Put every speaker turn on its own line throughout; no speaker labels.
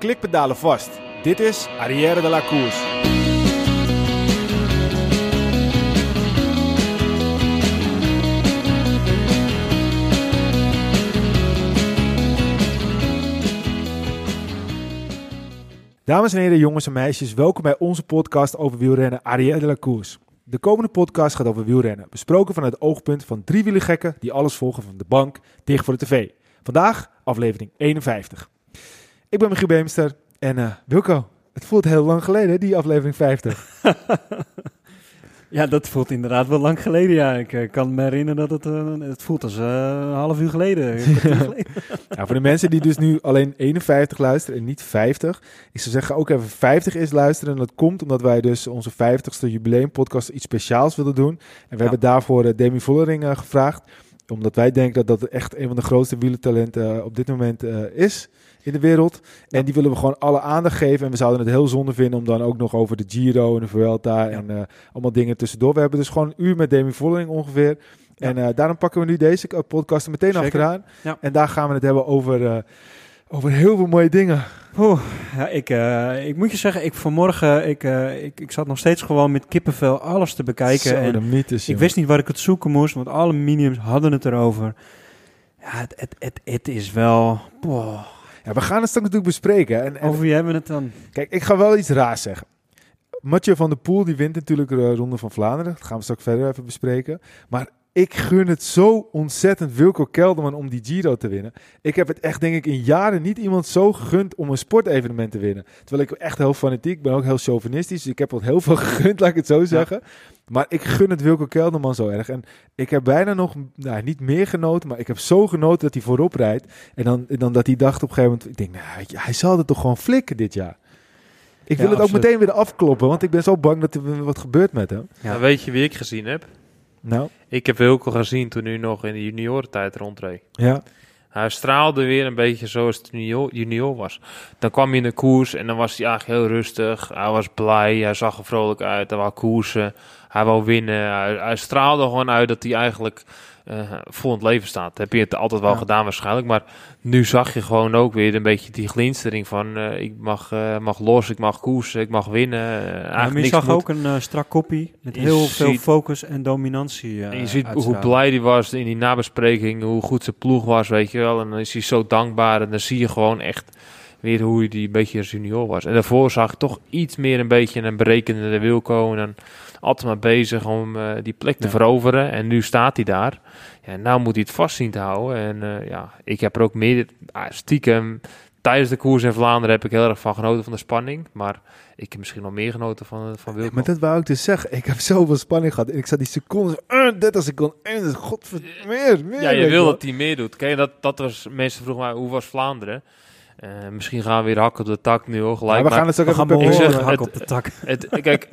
klikpedalen vast. Dit is Arrière de la Course. Dames en heren, jongens en meisjes, welkom bij onze podcast over wielrennen Arrière de la Course. De komende podcast gaat over wielrennen, besproken vanuit het oogpunt van drie wielergekken die alles volgen van de bank dicht voor de tv. Vandaag aflevering 51. Ik ben Michiel Beemster en eh, Wilco, het voelt heel lang geleden, die aflevering 50.
Ja, dat voelt inderdaad wel lang geleden. Ja, ik eh, kan me herinneren dat het, eh, het voelt als een half uur geleden.
Ja, voor de mensen die dus nu alleen 51 luisteren en niet 50, ik zou zeggen ook even 50 is luisteren. En dat komt omdat wij dus onze 50ste jubileumpodcast iets speciaals willen doen. En we hebben daarvoor Demi Vollering gevraagd, omdat wij denken dat dat echt een van de grootste wielertalenten op dit moment is in de wereld. En die willen we gewoon alle aandacht geven. En we zouden het heel zonde vinden om dan ook nog over de Giro en de Vuelta en eh, allemaal dingen tussendoor. We hebben dus gewoon een uur met Demi Vollering ongeveer. En eh, daarom pakken we nu deze podcast er meteen
Zeker.
achteraan. En daar gaan we het hebben over, eh, over heel veel mooie dingen.
Oeh, ja, ik, ik moet je zeggen, ik vanmorgen, ik, ik, ik zat nog steeds gewoon met kippenvel alles te bekijken.
Zo,
en
de mythes,
ik wist niet waar ik het zoeken moest, want alle mediums hadden het erover. Ja, het, het, het, het is wel... boah.
Ja, we gaan het straks natuurlijk bespreken. En, en
Over wie hebben we het dan?
Kijk, ik ga wel iets raars zeggen. Mathieu van der Poel die wint natuurlijk de Ronde van Vlaanderen. Dat gaan we straks verder even bespreken. Maar ik gun het zo ontzettend Wilco Kelderman om die Giro te winnen. Ik heb het echt, denk ik, in jaren niet iemand zo gegund om een sportevenement te winnen. Terwijl ik echt heel fanatiek ben, ook heel chauvinistisch. Dus ik heb wat heel veel gegund, laat ik het zo zeggen. Maar ik gun het Wilco Kelderman zo erg. En ik heb bijna nog, nou, niet meer genoten, maar ik heb zo genoten dat hij voorop rijdt. En dan, dan dat hij dacht op een gegeven moment, ik denk, nou, hij zal het toch gewoon flikken dit jaar. Ik wil
Ja,
het ook meteen weer afkloppen, want ik ben zo bang dat er weer wat gebeurt met hem.
Ja.
Weet je wie ik gezien heb?
Nou,
Ik heb Wilco gezien toen hij nog in de juniorentijd rondreed.
ja.
Hij straalde weer een beetje zoals het junior, junior was. Dan kwam hij in de koers en dan was hij eigenlijk heel rustig. Hij was blij, hij zag er vrolijk uit, hij wou koersen, hij wou winnen. Hij, hij straalde gewoon uit dat hij eigenlijk eh vol in het leven staat. Dat heb je het altijd wel
Ja.
gedaan waarschijnlijk. Maar nu zag je gewoon ook weer een beetje die glinstering van... eh, ik mag, eh, mag los, ik mag koersen, ik mag winnen. Eigenlijk
maar je zag
moet.
ook een strak koppie met
Je
heel veel focus en dominantie.
En je ziet hoe blij hij was in die nabespreking, hoe goed zijn ploeg was, weet je wel. En dan is hij zo dankbaar en dan zie je gewoon echt weer hoe hij die een beetje junior was. En daarvoor zag ik toch iets meer een beetje een berekenende Wilco en dan altijd maar bezig om eh, die plek te
Ja.
veroveren. En nu staat hij daar. Ja, nou moet hij het vast zien te houden. En eh, ja, ik heb er ook meer ah, stiekem tijdens de koers in Vlaanderen heb ik heel erg van genoten van de spanning. Maar ik heb misschien nog meer genoten van, van Wilco.
Maar dat wou ik dus zeggen. Ik heb zoveel spanning gehad. En ik zat die secondes, uh, 30 seconden, en godverdomme, meer, meer.
Ja, je wil dat hij meer doet. Kijk, dat, dat was, mensen vroegen mij, hoe was Vlaanderen? Eh, misschien gaan we weer hakken op de tak nu hoor, gelijk.
Ja, we
maar
gaan het ook
We
even
gaan
per
ik zeg,
hak
het-
op de tak.
het, kijk,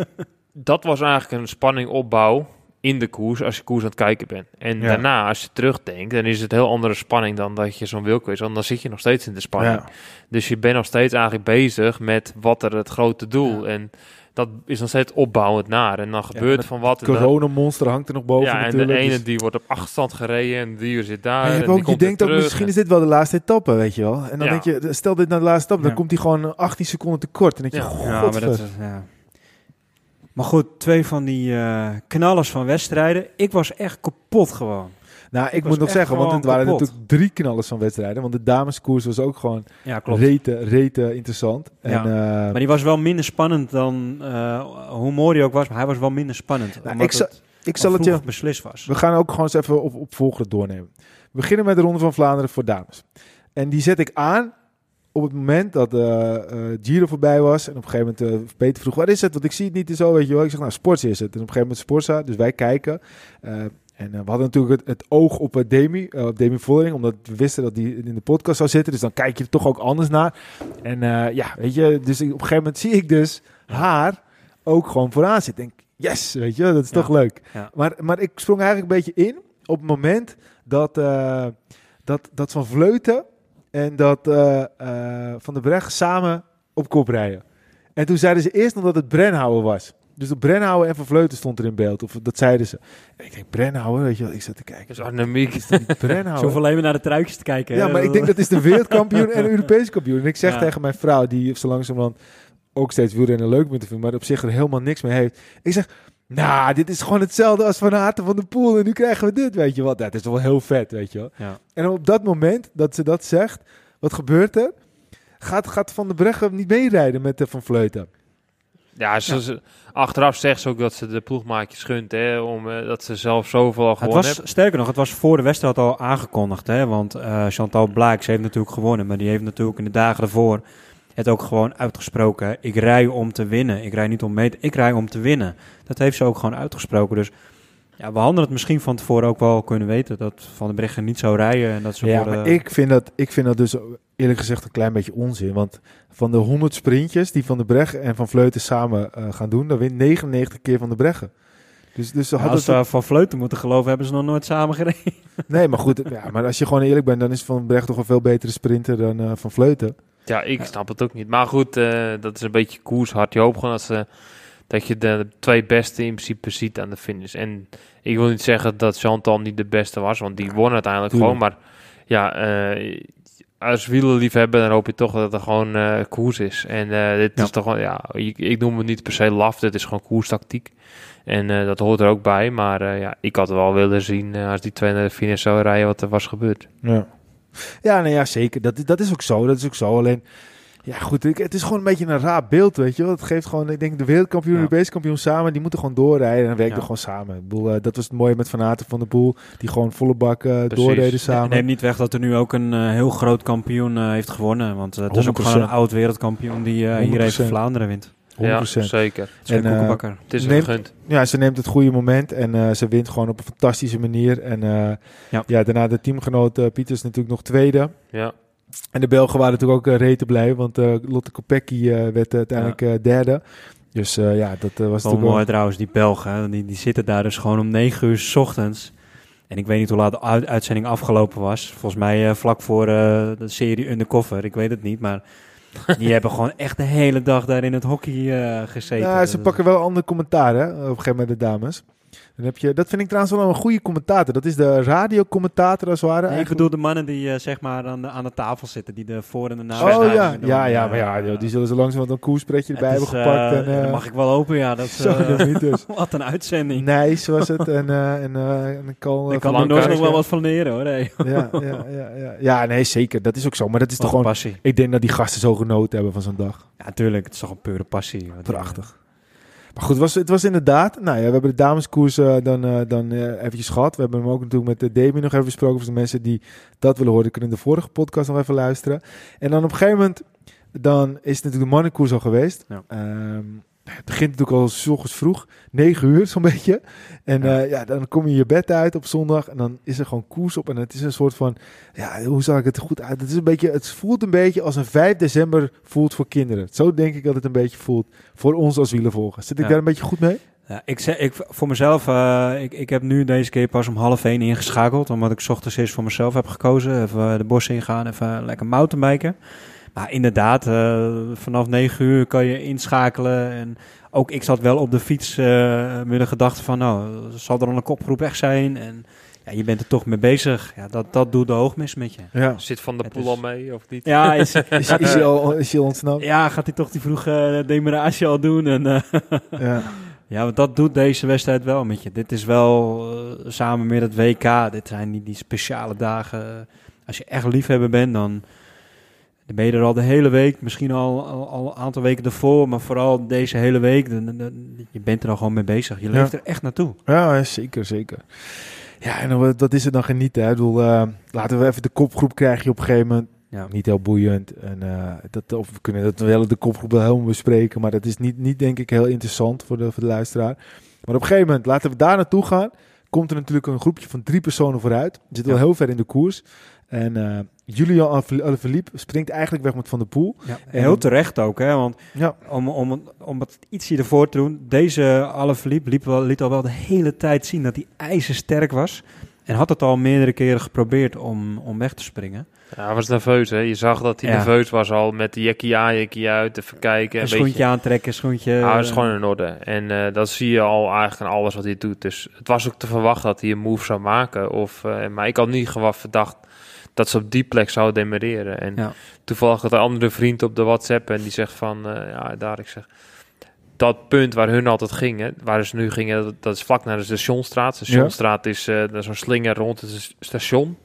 dat was eigenlijk een spanning opbouw in de koers, als je koers aan het kijken bent. En
Ja.
daarna, als je terugdenkt, dan is het heel andere spanning dan dat je zo'n Wilco is. Want dan zit je nog steeds in de spanning.
Ja.
Dus je bent nog steeds eigenlijk bezig met wat er het grote doel.
Ja.
En dat is nog steeds opbouwend naar. En dan gebeurt van wat. en dan-
Coronamonster hangt er nog boven
ja, en
natuurlijk.
de ene
dus-
die wordt op achterstand gereden en die zit daar.
Je,
en die
je denkt ook, misschien
en-
is dit wel de laatste etappe, weet je wel. En dan
Ja.
denk je, stel dit naar de laatste etappe, dan komt hij gewoon 18 seconden tekort. En dan denk je,
Ja.
Ja, maar
godver.
dat is, ja. Maar goed, twee van die eh, knallers van wedstrijden. Ik was echt kapot gewoon.
Nou, ik moet nog zeggen, want het waren
kapot.
natuurlijk drie knallers van wedstrijden. Want de dameskoers was ook gewoon
Ja, klopt.
rete, rete interessant. En,
Ja.
eh,
Maar die was wel minder spannend dan eh, hoe mooi die ook was. Maar hij was wel minder spannend.
Nou,
omdat
ik zal-
het
ik
al
zal het je...
vroeg beslist was.
We gaan ook gewoon eens even op, op volgende doornemen. We beginnen met de Ronde van Vlaanderen voor dames. En die zet ik aan op het moment dat eh, Giro voorbij was. En op een gegeven moment eh, Peter vroeg, wat is het? Want ik zie het niet zo, weet je wel. Ik zeg, nou, Sports is het. En op een gegeven moment Sportsa, dus wij kijken. En eh, we hadden natuurlijk het, het oog op eh, Demi, op Demi Vollering, omdat we wisten dat die in de podcast zou zitten. Dus dan kijk je er toch ook anders naar. En ja, weet je, dus op een gegeven moment zie ik dus haar ook gewoon vooraan zitten. Denk, yes, weet je, dat is
Ja.
toch leuk.
Ja.
Maar, maar ik sprong eigenlijk een beetje in op het moment dat, dat, dat Van Vleuten en dat Van der Brecht samen op kop rijden. En toen zeiden ze eerst nog dat het Brenhouwer was. Dus op Brenhouwer en Van Vleuten stond er in beeld. Of dat zeiden ze. En ik denk, Brenhouwer, weet je wel. Ik zat te kijken.
Dat is Arnemiek.
Is niet
Zo
Brenhouwer?
alleen maar naar de truikjes te kijken.
Ja,
hè.
maar ik denk dat is de wereldkampioen en de Europese kampioen. En ik zeg
Ja.
tegen mijn vrouw, die zo langzamerhand ook steeds wielrennen leuk te vinden, maar op zich er helemaal niks mee heeft. Ik zeg, nou, dit is gewoon hetzelfde als Van Aerten van de Poel en nu krijgen we dit, weet je wel. Dat is toch wel heel vet, weet je wel.
Ja.
En op dat moment dat ze dat zegt, wat gebeurt er? Gaat, gaat Van der Breggen niet meerijden met de Van Vleuten?
Ja, ze, achteraf zegt ze ook dat ze de ploegmaatjes gunt, hè, om, eh, dat ze zelf zoveel al
Het
gewonnen
was,
hebben.
sterker nog, het was voor de wedstrijd al aangekondigd. Hè? Want eh, Chantal Blaak, ze heeft natuurlijk gewonnen. Maar die heeft natuurlijk in de dagen ervoor het ook gewoon uitgesproken. Ik rij om te winnen. Ik rij niet om mee Ik rij om te winnen. Dat heeft ze ook gewoon uitgesproken. Dus ja, we hadden het misschien van tevoren ook wel kunnen weten. Dat Van der Breggen niet zou rijden. En dat ze
Ja,
voor,
maar ik vind, dat, ik vind dat dus eerlijk gezegd een klein beetje onzin. Want van de 100 sprintjes die Van der Breggen en Van Vleuten samen eh, gaan doen, dan wint 99 keer Van der Breggen. Dus, dus ze
ja,
hadden
als we van Vleuten moeten geloven, hebben ze nog nooit samen gereden.
Nee, maar goed. Ja, maar als je gewoon eerlijk bent, dan is Van Brecht toch een veel betere sprinter dan eh, Van Vleuten.
Ja, ik snap het ook niet. Maar goed, eh, dat is een beetje koershard. Je hoopt gewoon dat, ze, dat je de twee beste in principe ziet aan de finish. En ik wil niet zeggen dat Chantal niet de beste was, want die won uiteindelijk gewoon. Maar ja, eh, als wielerliefhebber dan hoop je toch dat er gewoon eh, koers is. En eh, dit
Ja.
is toch ja, ik, ik noem het niet per se laf, dit is gewoon koerstactiek. En dat hoort er ook bij. Maar ja, ik had wel willen zien als die twee naar de finish zouden rijden wat er was gebeurd.
Ja, ja, nou ja zeker. Dat, is- dat is ook zo. Dat is ook zo. Alleen, ja goed, ik, het is gewoon een beetje een raar beeld, weet je wel. Het geeft gewoon, ik denk, de wereldkampioen en de Europese kampioen samen, die moeten gewoon doorrijden en werken
Ja.
gewoon samen. Ik bedoel, eh, dat was het mooie met Van Aerten van de Poel, die gewoon volle bak eh,
Precies.
doorreden samen.
Neem niet weg dat er nu ook een eh, heel groot kampioen eh, heeft gewonnen. Want eh, het is ook
100%.
gewoon een oud wereldkampioen die eh, hier
100%.
even Vlaanderen wint.
100%.
Ja, zeker.
Het is geen
En.
Het is een
neemt-
gegund.
Ja, ze neemt het goede moment en eh, ze wint gewoon op een fantastische manier. En eh,
Ja.
ja. daarna de teamgenoot eh, Pieters natuurlijk nog tweede.
Ja.
En de Belgen waren natuurlijk ook uh, rete blij, want eh, Lotte Kopecky eh, werd uiteindelijk derde. Dus ja, dat was
Wel mooi
wel...
trouwens, die Belgen. Die, die zitten daar dus gewoon om 9 uur 's ochtends. En ik weet niet hoe laat de uit- uitzending afgelopen was. Volgens mij vlak voor de serie Undercover. Ik weet het niet, maar die hebben gewoon echt de hele dag daar in het hockey gezeten.
Ja, ze pakken wel een ander commentaar, hè, op een gegeven moment de dames. Dan heb je, dat vind ik trouwens wel een goede commentator. Dat is de radiocommentator als het ware.
Nee, ik bedoel de mannen die eh, zeg maar aan de, aan de tafel zitten, die de voor- en de na.
Oh ja, ja, ja, maar ja, joh, die zullen zo langzamerhand een koerspretje erbij hebben gepakt. en, eh,
dat mag ik wel open, ja. Dat,
zo,
eh,
niet dus.
wat een uitzending.
Nice was het. En, eh en, eh en
Ik kan er nooit nog wel wat van leren hoor.
Ja, ja, ja, ja. ja, nee, zeker. Dat is ook zo. Maar dat is toch
Wat
gewoon...
passie.
Ik denk dat die gasten zo genoten hebben van zo'n dag.
Ja, tuurlijk. Het is toch een pure passie.
Prachtig. Maar goed, het was, het was inderdaad... Nou ja, we hebben de dameskoers eh, dan, eh, dan eh, eventjes gehad. We hebben hem ook natuurlijk met de Demi nog even besproken. Voor de mensen die dat willen horen, kunnen de vorige podcast nog even luisteren. En dan op een gegeven moment... Dan is het natuurlijk de mannenkoers al geweest.
Ja.
Ehm, het begint natuurlijk al s ochtends vroeg. 9 uur zo'n beetje. En
Ja.
ja. ja, dan kom je je bed uit op zondag. En dan is er gewoon koers op. En het is een soort van... Ja, hoe zal ik het goed uit? Het, is een beetje, het voelt een beetje als een 5 december voelt voor kinderen. Zo denk ik dat het een beetje voelt voor ons als wielervolgers. Zit ik
Ja.
daar een beetje goed mee?
Ja, ik zeg, ik, voor mezelf, eh, ik, ik heb nu deze keer pas om half één ingeschakeld. Omdat ik 's ochtends eerst voor mezelf heb gekozen. Even de bos ingaan, even lekker mountainbiken. Maar inderdaad, eh, vanaf 9 uur kan je inschakelen. En ook ik zat wel op de fiets eh, met de gedachte van, nou, zal er al een kopgroep weg zijn? En ja, je bent er toch mee bezig. Ja, dat, dat doet de hoogmis met je.
Ja.
Zit Van de Poel
is-
al mee of niet?
Ja, is,
Is, is, je, al, is je ontsnapt?
ja gaat hij toch die vroege demarage al doen? En, eh,
Ja.
Ja, want dat doet deze wedstrijd wel met je. Dit is wel samen met het WK. Dit zijn die, die speciale dagen. Als je echt liefhebber bent, dan, dan ben je er al de hele week. Misschien al, al, al een aantal weken ervoor, maar vooral deze hele week. je bent er al gewoon mee bezig. Je leeft er echt naartoe.
ja, zeker, zeker. Ja, en wat- wat is het dan genieten? Hè? Ik bedoel, eh, laten we even de kopgroep krijg je op een gegeven moment.
Ja.
Niet heel boeiend. En, eh, dat, of we kunnen dat wel de kopgroep wel helemaal bespreken. Maar dat is niet, niet denk ik heel interessant voor de, voor de luisteraar. Maar op een gegeven moment, laten we daar naartoe gaan. Komt er natuurlijk een groepje van drie personen vooruit. Zit wel
Ja.
heel ver in de koers. En eh Julian Alaphil- Alaphilippe springt eigenlijk weg met Van der Poel.
Ja,
En-
heel terecht ook, hè? Want
Ja,
om, om, om het ietsje ervoor te doen. Deze Alaphilippe liep wel, liet al wel de hele tijd zien dat hij ijzersterk was. En had het al meerdere keren geprobeerd om, om weg te springen.
Ja, hij was nerveus, hè. Je zag dat hij
Ja.
nerveus was al met de jekkie aan, jekkie uit, even kijken.
Een
Een
schoentje
beetje.
aantrekken, schoentje...
Ja, hij is gewoon in orde. En eh, dat zie je al eigenlijk aan alles wat hij doet. Dus het was ook te verwachten dat hij een move zou maken. Of, eh, maar ik had niet gewoon verdacht dat ze op die plek zouden demereren. En
Ja.
toevallig had een andere vriend op de WhatsApp en die zegt van, eh, ja, daar, ik zeg... Dat punt waar hun altijd gingen, waar ze nu gingen, dat, is vlak naar de Stationstraat. De Stationstraat is eh, zo'n slinger rond het station.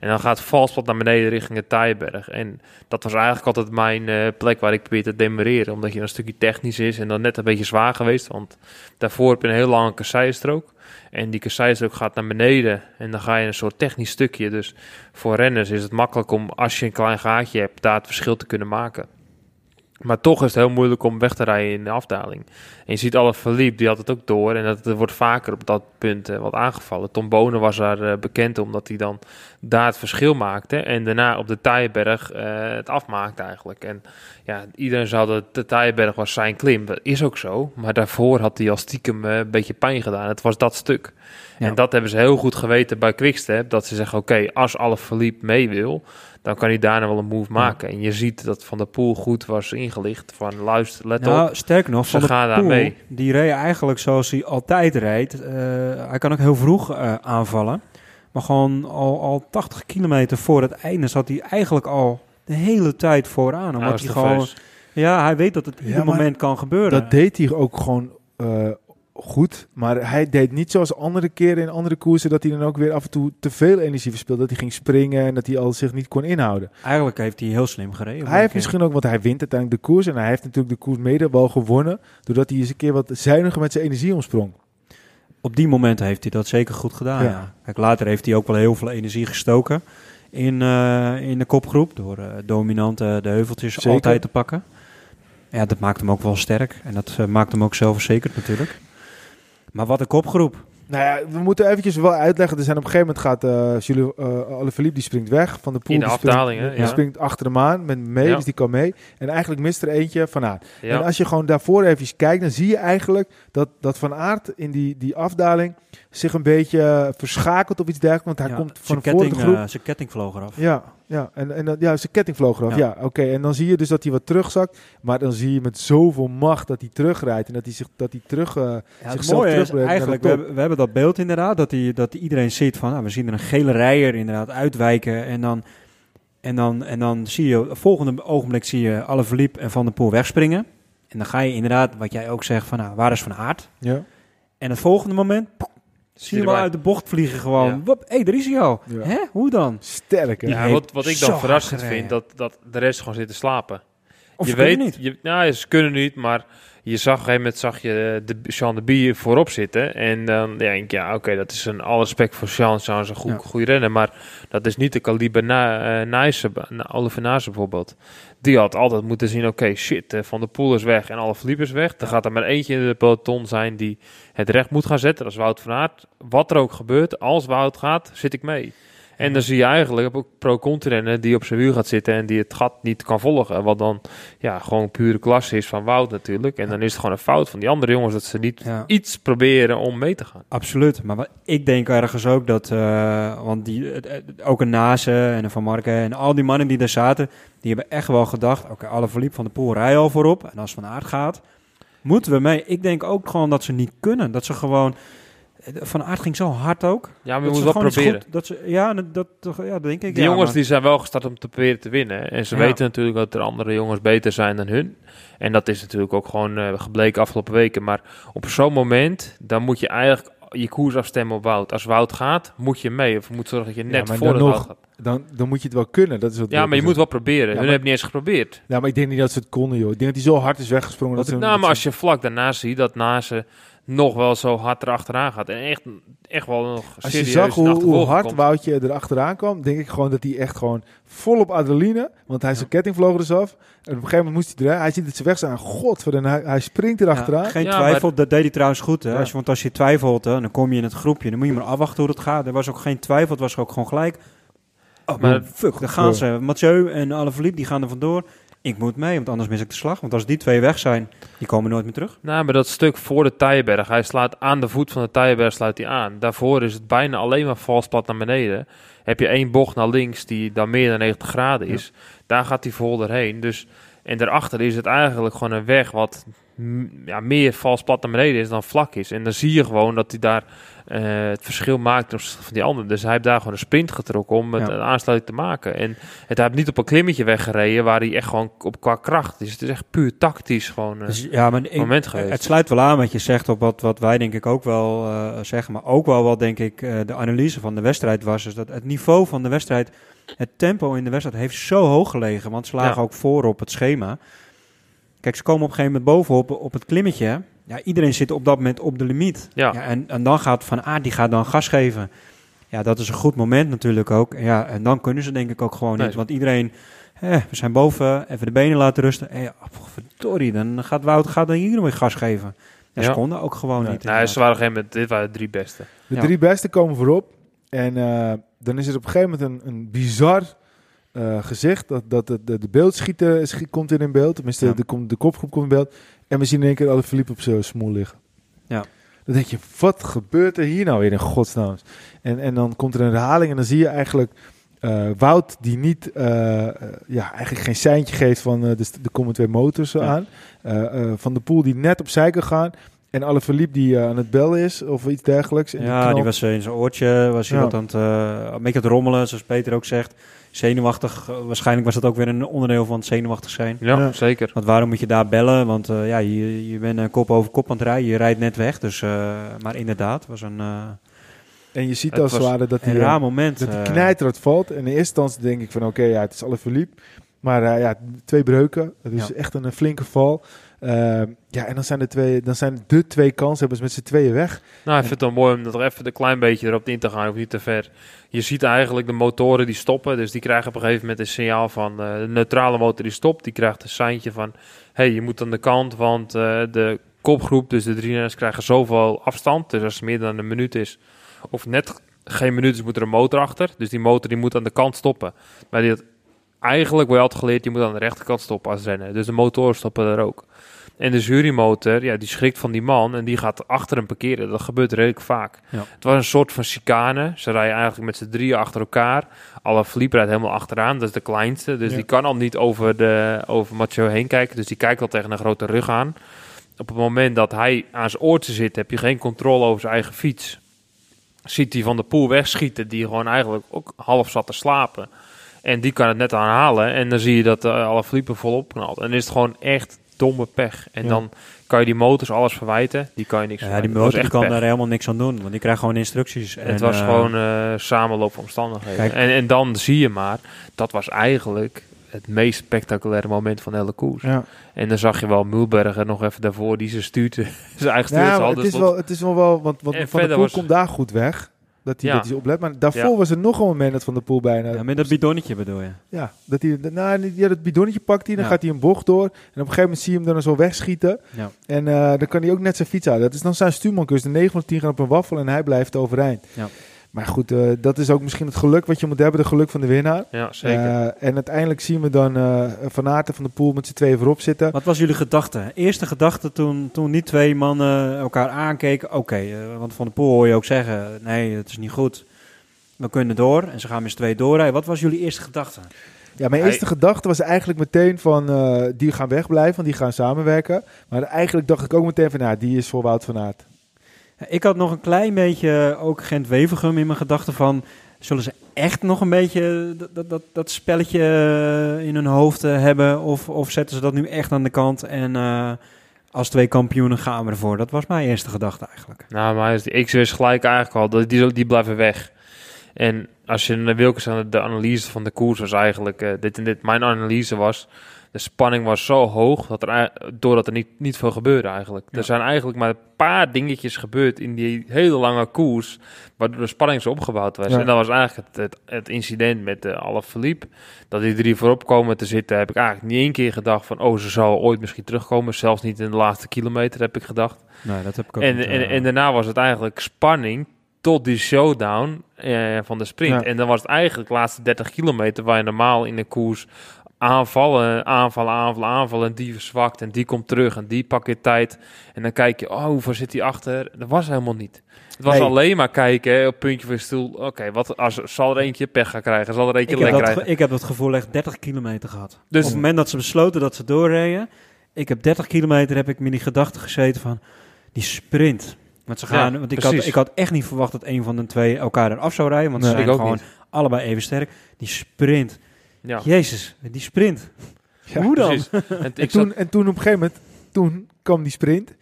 En dan gaat valspad naar beneden richting het Tijberg. En dat was eigenlijk altijd mijn eh, plek waar ik probeer te demereren. Omdat je een stukje technisch is en dan net een beetje zwaar geweest. Want daarvoor heb je een heel lange kasseistrook. En die kasseistrook gaat naar beneden. En dan ga je een soort technisch stukje. Dus voor renners is het makkelijk om, als je een klein gaatje hebt, daar het verschil te kunnen maken. Maar toch is het heel moeilijk om weg te rijden in de afdaling. En je ziet alle verliep, die had het ook door. En dat, er wordt vaker op dat punt eh, wat aangevallen. Tom Bonen was daar eh, bekend omdat hij dan daar het verschil maakte. En daarna op de Taaienberg eh, het afmaakte eigenlijk. En ja, iedereen zou dat de Taaienberg was zijn klim. Dat is ook zo. Maar daarvoor had hij al stiekem een beetje pijn gedaan. Het was dat stuk.
Ja.
En dat hebben ze heel goed geweten bij Quickstep. Dat ze zeggen, oké, als alle verliep mee wil... dan kan hij daarna wel een move maken. En je ziet dat Van der Poel goed was ingelicht. Van luister, let
Nou,
op.
sterker nog,
Ze
Van der
gaan daar
Poel,
mee.
die reed eigenlijk zoals hij altijd rijdt. Eh, hij kan ook heel vroeg eh, aanvallen. Maar gewoon al, al 80 kilometer voor het einde zat hij eigenlijk al de hele tijd vooraan.
Hij
Omdat hij gewoon, ja, hij weet dat het
Ja,
ieder
maar
moment kan gebeuren.
Dat deed hij ook gewoon eh, goed. Maar hij deed niet zoals andere keren in andere koersen... dat hij dan ook weer af en toe te veel energie verspeelde. Dat hij ging springen en dat hij al zich niet kon inhouden.
Eigenlijk heeft hij heel slim gereden.
Hij heeft misschien ook, want hij wint uiteindelijk de koers... en hij heeft natuurlijk de koers mede wel gewonnen... doordat hij eens een keer wat zuiniger met zijn energie omsprong.
Op die momenten heeft hij dat zeker goed gedaan.
Ja.
Ja. Kijk, later heeft hij ook wel heel veel energie gestoken in, eh, in de kopgroep. Door eh, dominant eh, de heuveltjes
Zeker.
altijd te pakken. Ja, dat maakt hem ook wel sterk. En dat maakt hem ook zelfverzekerd natuurlijk. Maar wat een kopgroep.
Nou ja, we moeten eventjes wel uitleggen. Er zijn op een gegeven moment gaat uh, Jules uh, Alaphilippe die springt weg van de pool.
In de
die
afdaling,
springt,
Ja.
springt achter hem aan met mee,
Ja.
dus die kan mee. En eigenlijk mist er eentje van Aert.
Ja.
En als je gewoon daarvoor even kijkt, dan zie je eigenlijk dat, dat Van Aert in die, die afdaling zich een beetje verschakelt of iets dergelijks. Want hij
Ja,
komt van voor de groep.
eh, zijn ketting vloog eraf.
Ja, ja. En, en dat- ja, zijn ketting vloog eraf. Ja,
Ja.
oké. En dan zie je dus dat hij wat terugzakt. Maar dan zie je met zoveel macht dat hij terugrijdt. En dat hij zich dat hij terug. eh,
Ja,
zichzelf
is
de
eigenlijk, we hebben, we hebben dat beeld inderdaad, dat, die, dat iedereen ziet van, nou, we zien er een gele rijer inderdaad uitwijken en dan, en dan, en dan zie je, volgende ogenblik zie je alle verliep en Van der Poel wegspringen. En dan ga je inderdaad, wat jij ook zegt, van nou, waar is Van Aert?
ja.
En het volgende moment, poek, zie je hem uit de bocht vliegen gewoon.
Ja.
Hé, daar is hij al.
Ja.
Hè, hoe dan?
Sterk, hè?
Ja, wat, wat ik dan verrassend
gereden.
vind, dat, dat de rest gewoon zit te slapen.
Of
je
ze kunnen
weet,
niet.
Je, nou, ze kunnen niet, maar je zag op een gegeven moment zag je de Jean de Bie voorop zitten. En dan denk ik, ja, oké, dat is een alle respect voor Jean. Jean is een goed,
Ja.
goede renner, maar dat is niet de kaliber na, eh, Nijsse, na, Oliver bijvoorbeeld. Die had altijd moeten zien, oké, shit, eh, Van der Poel is weg en alle verliep is weg. Dan gaat er maar eentje in de peloton zijn die het recht moet gaan zetten. Dat is Wout van Aert. Wat er ook gebeurt, als Wout gaat, zit ik mee. En dan zie je eigenlijk ook pro-continenten die op zijn wiel gaat zitten en die het gat niet kan volgen. Wat dan ja, gewoon pure klasse is van Wout natuurlijk. En dan is het gewoon een fout van die andere jongens dat ze niet
Ja.
iets proberen om mee te gaan.
Absoluut, maar wat, ik denk ergens ook dat, eh, want die, het- het- ook een Nase en een Van Marken en al die mannen die daar zaten, die hebben echt wel gedacht, oké, alle verliep van de poel rij al voorop en als Van Aert gaat, moeten we mee. Ik denk ook gewoon dat ze niet kunnen, dat ze gewoon, Van Aert ging zo hard ook.
Ja, maar
dat
je moet
ze
wel proberen.
goed- dat ze, ja, dat, dat, toch- ja, dat denk ik.
Die
ja,
jongens
maar-
die zijn wel gestart om te proberen te winnen. En ze
Ja.
weten natuurlijk dat er andere jongens beter zijn dan hun. En dat is natuurlijk ook gewoon eh, gebleken afgelopen weken. Maar op zo'n moment, dan moet je eigenlijk je koers afstemmen op Wout. Als Wout gaat, moet je mee. Of je moet zorgen dat je net voor het
nog-
Wout gaat.
Dan, dan moet je het wel kunnen. Dat is wat
Ja, maar je moet wel proberen.
Ja,
hun hebben niet eens geprobeerd.
Ja, maar ik denk niet dat ze het konden, joh. Ik denk dat hij zo hard is weggesprongen. Dat ze,
nou,
dat
maar als
ze-
je vlak daarna ziet dat Nase nog wel zo hard erachteraan gaat. En echt, echt wel nog
Als je
serieus
zag hoe, hoe hard
komt.
Woutje er achteraan kwam, denk ik gewoon dat hij echt gewoon volop adrenaline, want hij zijn ketting vloog er dus af. En op een gegeven moment moest hij eruit. Hij ziet het ze weg staan. Godverdomme, hij, hij springt er achteraan.
Ja, geen
Ja,
twijfel, dat deed hij trouwens goed. Hè?
Ja.
Als je, want als je twijfelt, hè, dan kom je in het groepje. Dan moet je maar afwachten hoe het gaat. Er was ook geen twijfel, het was ook gewoon gelijk. Oh,
Maar-
maar fuck, daar gaan ze. Mathieu en Alaphilippe, die gaan er vandoor. Ik moet mee, want anders mis ik de slag. Want als die twee weg zijn, die komen nooit meer terug.
Nou, maar dat stuk voor de Tijberg, hij slaat aan de voet van de Tijberg sluit hij aan. Daarvoor is het bijna alleen maar vals plat naar beneden. Heb je één bocht naar links die dan meer dan 90 graden is. Daar gaat hij vol doorheen. Dus, en daarachter is het eigenlijk gewoon een weg wat ja, meer vals plat naar beneden is dan vlak is. En dan zie je gewoon dat hij daar eh, het verschil maakt ten opzichte van die anderen. Dus hij heeft daar gewoon een sprint getrokken om het
Ja.
een aansluiting te maken. En het hij heeft niet op een klimmetje weggereden waar hij echt gewoon op qua kracht is. Het is echt puur tactisch gewoon een
Dus, ja, maar ik,
moment geweest.
het sluit wel aan wat je zegt op wat, wat wij denk ik ook wel eh, zeggen. Maar ook wel wat denk ik eh, de analyse van de wedstrijd was. Is dat het niveau van de wedstrijd, het tempo in de wedstrijd heeft zo hoog gelegen. Want ze lagen
Ja.
ook voor op het schema. Kijk, ze komen op een gegeven moment bovenop op het klimmetje. Ja, iedereen zit op dat moment op de limiet.
Ja.
en, en dan gaat Van Aert, die gaat dan gas geven. Ja, dat is een goed moment natuurlijk ook. Ja, en dan kunnen ze denk ik ook gewoon
Nee.
niet. Want iedereen, eh, we zijn boven, even de benen laten rusten. Eh, ja, verdorie, dan gaat Wout gaat dan hier weer gas geven. Ja, ze konden ook gewoon
Nee.
niet.
Nou, ze waren geen dit waren de drie beste.
De
Ja.
drie beste komen voorop. En eh, dan is er op een gegeven moment een, een bizar eh, gezicht. Dat, dat de, de, de beeldschieter schi- komt in beeld. Tenminste,
Ja.
de, kom- de kopgroep komt in beeld. En we zien in één keer alle Philippe op zijn smoel liggen.
Ja.
Dan denk je, wat gebeurt er hier nou weer in godsnaam? En, en dan komt er een herhaling en dan zie je eigenlijk eh, Wout die niet, eh, eh, ja, eigenlijk geen seintje geeft van de, st- er komen twee motors
Ja.
aan. Van de Poel die net opzij kan gaan. En alle Philippe die aan het bellen is of iets dergelijks. En
Ja, die was in zijn oortje, was hij
Ja.
wat aan het, een beetje aan het rommelen, zoals Peter ook zegt. Zenuwachtig, eh, waarschijnlijk was dat ook weer een onderdeel van het zenuwachtig zijn.
Ja,
Ja.
zeker.
Want waarom moet je daar bellen? Want eh, ja, je, je bent eh, kop over kop aan het rijden, je rijdt net weg. Dus, eh, maar inderdaad, was een, eh,
En je ziet als het ware dat hij
raar moment.
dat die knijterend valt. En in eerste instantie denk ik van oké, ja, het is alle Philippe. Maar eh, ja, twee breuken. Het is
Ja.
echt een, flinke val. Eh, ja, en dan zijn, de twee, dan zijn de twee met z'n tweeën weg.
Nou, ik vind het wel mooi om er even een klein beetje erop in te gaan, of niet te ver. Je ziet eigenlijk de motoren die stoppen, dus die krijgen op een gegeven moment een signaal van eh, de neutrale motor die stopt. Die krijgt een seintje van, hey, je moet aan de kant, want eh, de kopgroep, dus de drie krijgen zoveel afstand. Dus als het meer dan een minuut is, of net geen minuut is, moet er een motor achter. Dus die motor die moet aan de kant stoppen. Maar die eigenlijk wel altijd geleerd, je moet aan de rechterkant stoppen als renner. Dus de motoren stoppen er ook. En de jurymotor, ja, die schrikt van die man en die gaat achter hem parkeren. Dat gebeurt redelijk vaak.
Ja.
Het was een soort van chicane. Ze rijden eigenlijk met z'n drieën achter elkaar. Alle Philippe rijdt helemaal achteraan, dat is de kleinste. Dus
Ja.
die kan al niet over, de, over Mathieu heen kijken. Dus die kijkt al tegen een grote rug aan. Op het moment dat hij aan zijn oortje zit, heb je geen controle over zijn eigen fiets. Ziet hij van de poel wegschieten, die gewoon eigenlijk ook half zat te slapen. En die kan het net aanhalen. En dan zie je dat uh, alle Philippe volop knalt. En dan is het gewoon echt domme pech. En
Ja.
dan kan je die motors alles verwijten. Die kan je niks
Ja, die motor kan
pech.
daar helemaal niks aan doen, want die krijgt gewoon instructies.
Het
En,
was
eh,
gewoon eh samenloop van omstandigheden.
Kijk.
En, en dan zie je maar, dat was eigenlijk het meest spectaculaire moment van de hele koers.
Ja.
En dan zag je wel Mulberger nog even daarvoor, die ze stuurt. zijn eigen stuurt.
Ja,
al,
het,
dus
is
wat-
wel, het is wel wel, want, want Van Poel
was-
komt daar goed weg. Dat hij,
Ja.
dat hij oplet. Maar daarvoor
Ja.
was er nog een moment dat Van der Poel bijna...
ja, met dat bidonnetje bedoel je?
Ja, dat hij, nou, ja, dat bidonnetje pakt hij, dan
Ja.
gaat hij een bocht door. En op een gegeven moment zie je hem dan zo wegschieten. En eh, dan kan hij ook net zijn fiets uit. Dat is dan zijn stuurmankus. De 9 van de 10 gaan op een waffel en hij blijft overeind.
Ja.
Maar goed, eh, dat is ook misschien het geluk wat je moet hebben. De geluk van de winnaar.
ja, zeker.
Eh, en uiteindelijk zien we dan eh Van Aert en Van de Poel met z'n tweeën voorop zitten.
Wat was jullie gedachte? Eerste gedachte toen, toen die twee mannen elkaar aankeken. Oké, want Van de Poel hoor je ook zeggen, nee, het is niet goed. We kunnen door. En ze gaan met z'n tweeën doorrijden. Wat was jullie eerste gedachte?
Ja, mijn
Hij-
eerste gedachte was eigenlijk meteen van... eh, die gaan wegblijven, want die gaan samenwerken. Maar eigenlijk dacht ik ook meteen van... Nou, die is voor Wout van Aert.
Ik had nog een klein beetje ook Gent-Wevergem in mijn gedachten van... Zullen ze echt nog een beetje dat, dat, dat, spelletje eh, in hun hoofd eh, hebben? Of, of zetten ze dat nu echt aan de kant en eh, als twee kampioenen gaan we ervoor? Dat was mijn eerste gedachte eigenlijk.
Nou, maar ik wist gelijk eigenlijk al, die, die blijven weg. En als je naar Wilkens aan de, analyse van de koers was eigenlijk, dit en dit, mijn analyse was, de spanning was zo hoog, dat er, doordat er niet, niet veel gebeurde eigenlijk.
Ja.
Er zijn eigenlijk maar een paar dingetjes gebeurd in die hele lange koers, waardoor de spanning zo opgebouwd was.
Ja.
En dat was eigenlijk het, het, het incident met de alle Philippe, dat die drie voorop komen te zitten, heb ik eigenlijk niet één keer gedacht van, oh, ze zal ooit misschien terugkomen. Zelfs niet in de laatste kilometer heb ik gedacht.
Nee, dat heb ik ook
En,
niet,
en,
eh,
en daarna was het eigenlijk spanning tot die showdown eh, van de sprint.
Ja.
En dan was het eigenlijk de laatste 30 kilometer waar je normaal in de koers aanvallen, aanvallen, aanvallen, aanvallen. En die verzwakt en die komt terug en die pakt je tijd. En dan kijk je, oh, hoeveel zit hij achter? Dat was helemaal niet. Het was
Nee.
alleen maar kijken, hè, op puntje van je stoel. Oké, wat als zal er eentje pech gaan krijgen? Zal er eentje lek krijgen?
ge- ik heb dat gevoel echt 30 kilometer gehad.
Dus-
Op het moment dat ze besloten dat ze doorreden, ik heb 30 kilometer, heb ik me in die gedachte gezeten van die sprint. Want ze gaan,
Ja,
want ik had, ik had echt niet verwacht dat een van de twee elkaar eraf zou rijden, want
Nee,
ze zijn gewoon
niet.
allebei even sterk. Die sprint,
Ja,
jezus, die sprint.
Ja,
Hoe dan?
precies. En,
toen,
zat-
en toen op een gegeven moment, toen kwam die sprint.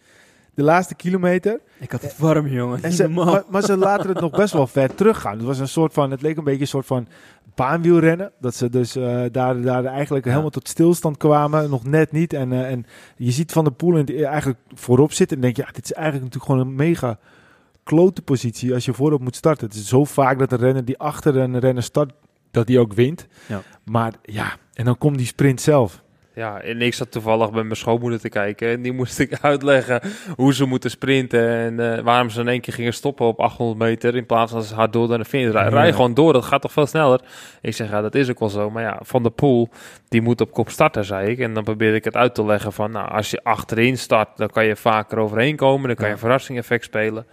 De laatste kilometer.
Ik had het warm, jongen.
En ze, maar, maar ze laten het nog best wel ver teruggaan. Het was een soort van, het leek een beetje een soort van baanwielrennen. Dat ze dus eh, daar, daar eigenlijk helemaal tot stilstand kwamen. Nog net niet. En, eh, en je ziet Van der Poel in het- eigenlijk voorop zitten. En denk je, ja, dit is eigenlijk natuurlijk gewoon een mega klote positie als je voorop moet starten. Het is zo vaak dat een renner die achter een renner start, dat die ook wint.
Ja.
Maar ja, en dan komt die sprint zelf.
Ja, en ik zat toevallig bij mijn schoonmoeder te kijken. En die moest ik uitleggen hoe ze moeten sprinten. En eh, waarom ze in één keer gingen stoppen op 800 meter. In plaats van ze hard door naar de finish rijden. Rij
Ja.
gewoon door, dat gaat toch veel sneller. Ik zeg, ja, dat is ook wel zo. Maar ja, Van der Poel, die moet op kop starten, zei ik. En dan probeerde ik het uit te leggen van... Nou, als je achterin start, dan kan je vaker overheen komen. Dan kan je een verrassing-effect spelen.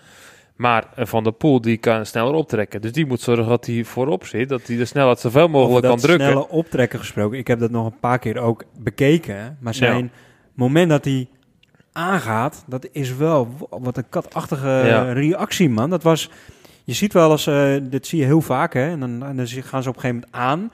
Maar eh, Van der Poel, die kan sneller optrekken. Dus die moet zorgen dat hij voorop zit. Dat hij de snelheid zoveel mogelijk
Over
kan
dat
drukken.
snelle optrekken gesproken. Ik heb dat nog een paar keer ook bekeken. Maar zijn moment dat hij aangaat, dat is wel wat een katachtige
Ja.
reactie, man. Dat was, je ziet wel eens, eh, dit zie je heel vaak, hè. En dan, en dan gaan ze op een gegeven moment aan.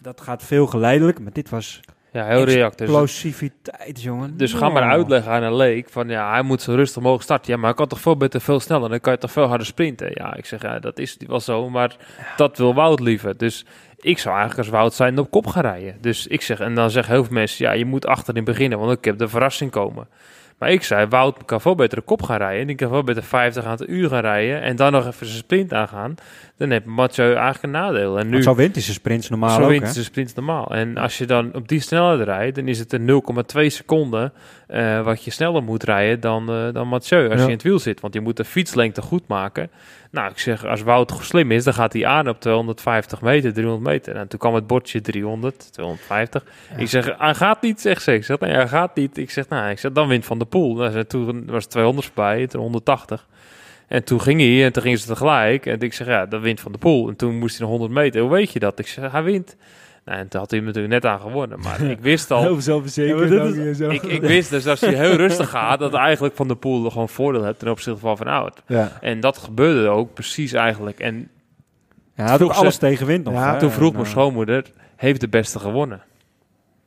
Dat gaat veel geleidelijk, maar dit was
Ja, heel reactief.
explosiviteit, jongen.
Dus ga maar uitleggen aan een leek van ja, hij moet zo rustig mogelijk starten. Ja, maar hij kan toch veel beter, veel sneller. Dan kan je toch veel harder sprinten. Ja, ik zeg ja, dat is wel zo, maar dat wil Wout liever. Dus ik zou eigenlijk als Wout zijn op kop gaan rijden. Dus ik zeg, en dan zeggen heel veel mensen, ja, je moet achterin beginnen, want ik heb de verrassing komen. Maar ik zei, Wout kan veel beter op kop gaan rijden. Die kan veel beter 50 aan het uur gaan rijden. En dan nog even zijn sprint aangaan. Dan heeft Mathieu eigenlijk een nadeel. En nu,
Want zo wint hij zijn sprints normaal
zo
ook,
wint ze sprint normaal. En als je dan op die snelheid rijdt, dan is het een 0,2 seconden eh, wat je sneller moet rijden dan, eh, dan Mathieu als
Ja.
je in het wiel zit. Want je moet de fietslengte goed maken. Nou, ik zeg, als Wout slim is, dan gaat hij aan op 250 meter, 300 meter. En toen kwam het bordje 300, 250.
Ja.
Ik zeg, hij gaat niet, zegt ze. Ik zeg, nee, hij gaat niet. Ik zeg, nou, ik zeg, dan wint Van de Poel. Nou, toen was het 200 voorbij, toen 180. En toen ging hij en toen gingen ze tegelijk. En ik zeg, ja, dat wint Van de Poel. En toen moest hij nog 100 meter. Hoe weet je dat? Ik zeg, hij wint. En toen had hij hem natuurlijk net aan gewonnen. Maar ik wist al,
Heel zelfverzekerd.
Ja, is-
ik, ik wist dus als hij heel rustig gaat, dat eigenlijk Van de Poel er gewoon voordeel hebt ten opzichte van Van Aert.
Ja.
En dat gebeurde ook precies eigenlijk. En
Ja, hij had ook alles tegenwind nog.
Ja,
hè.
toen vroeg mijn schoonmoeder, heeft de beste gewonnen?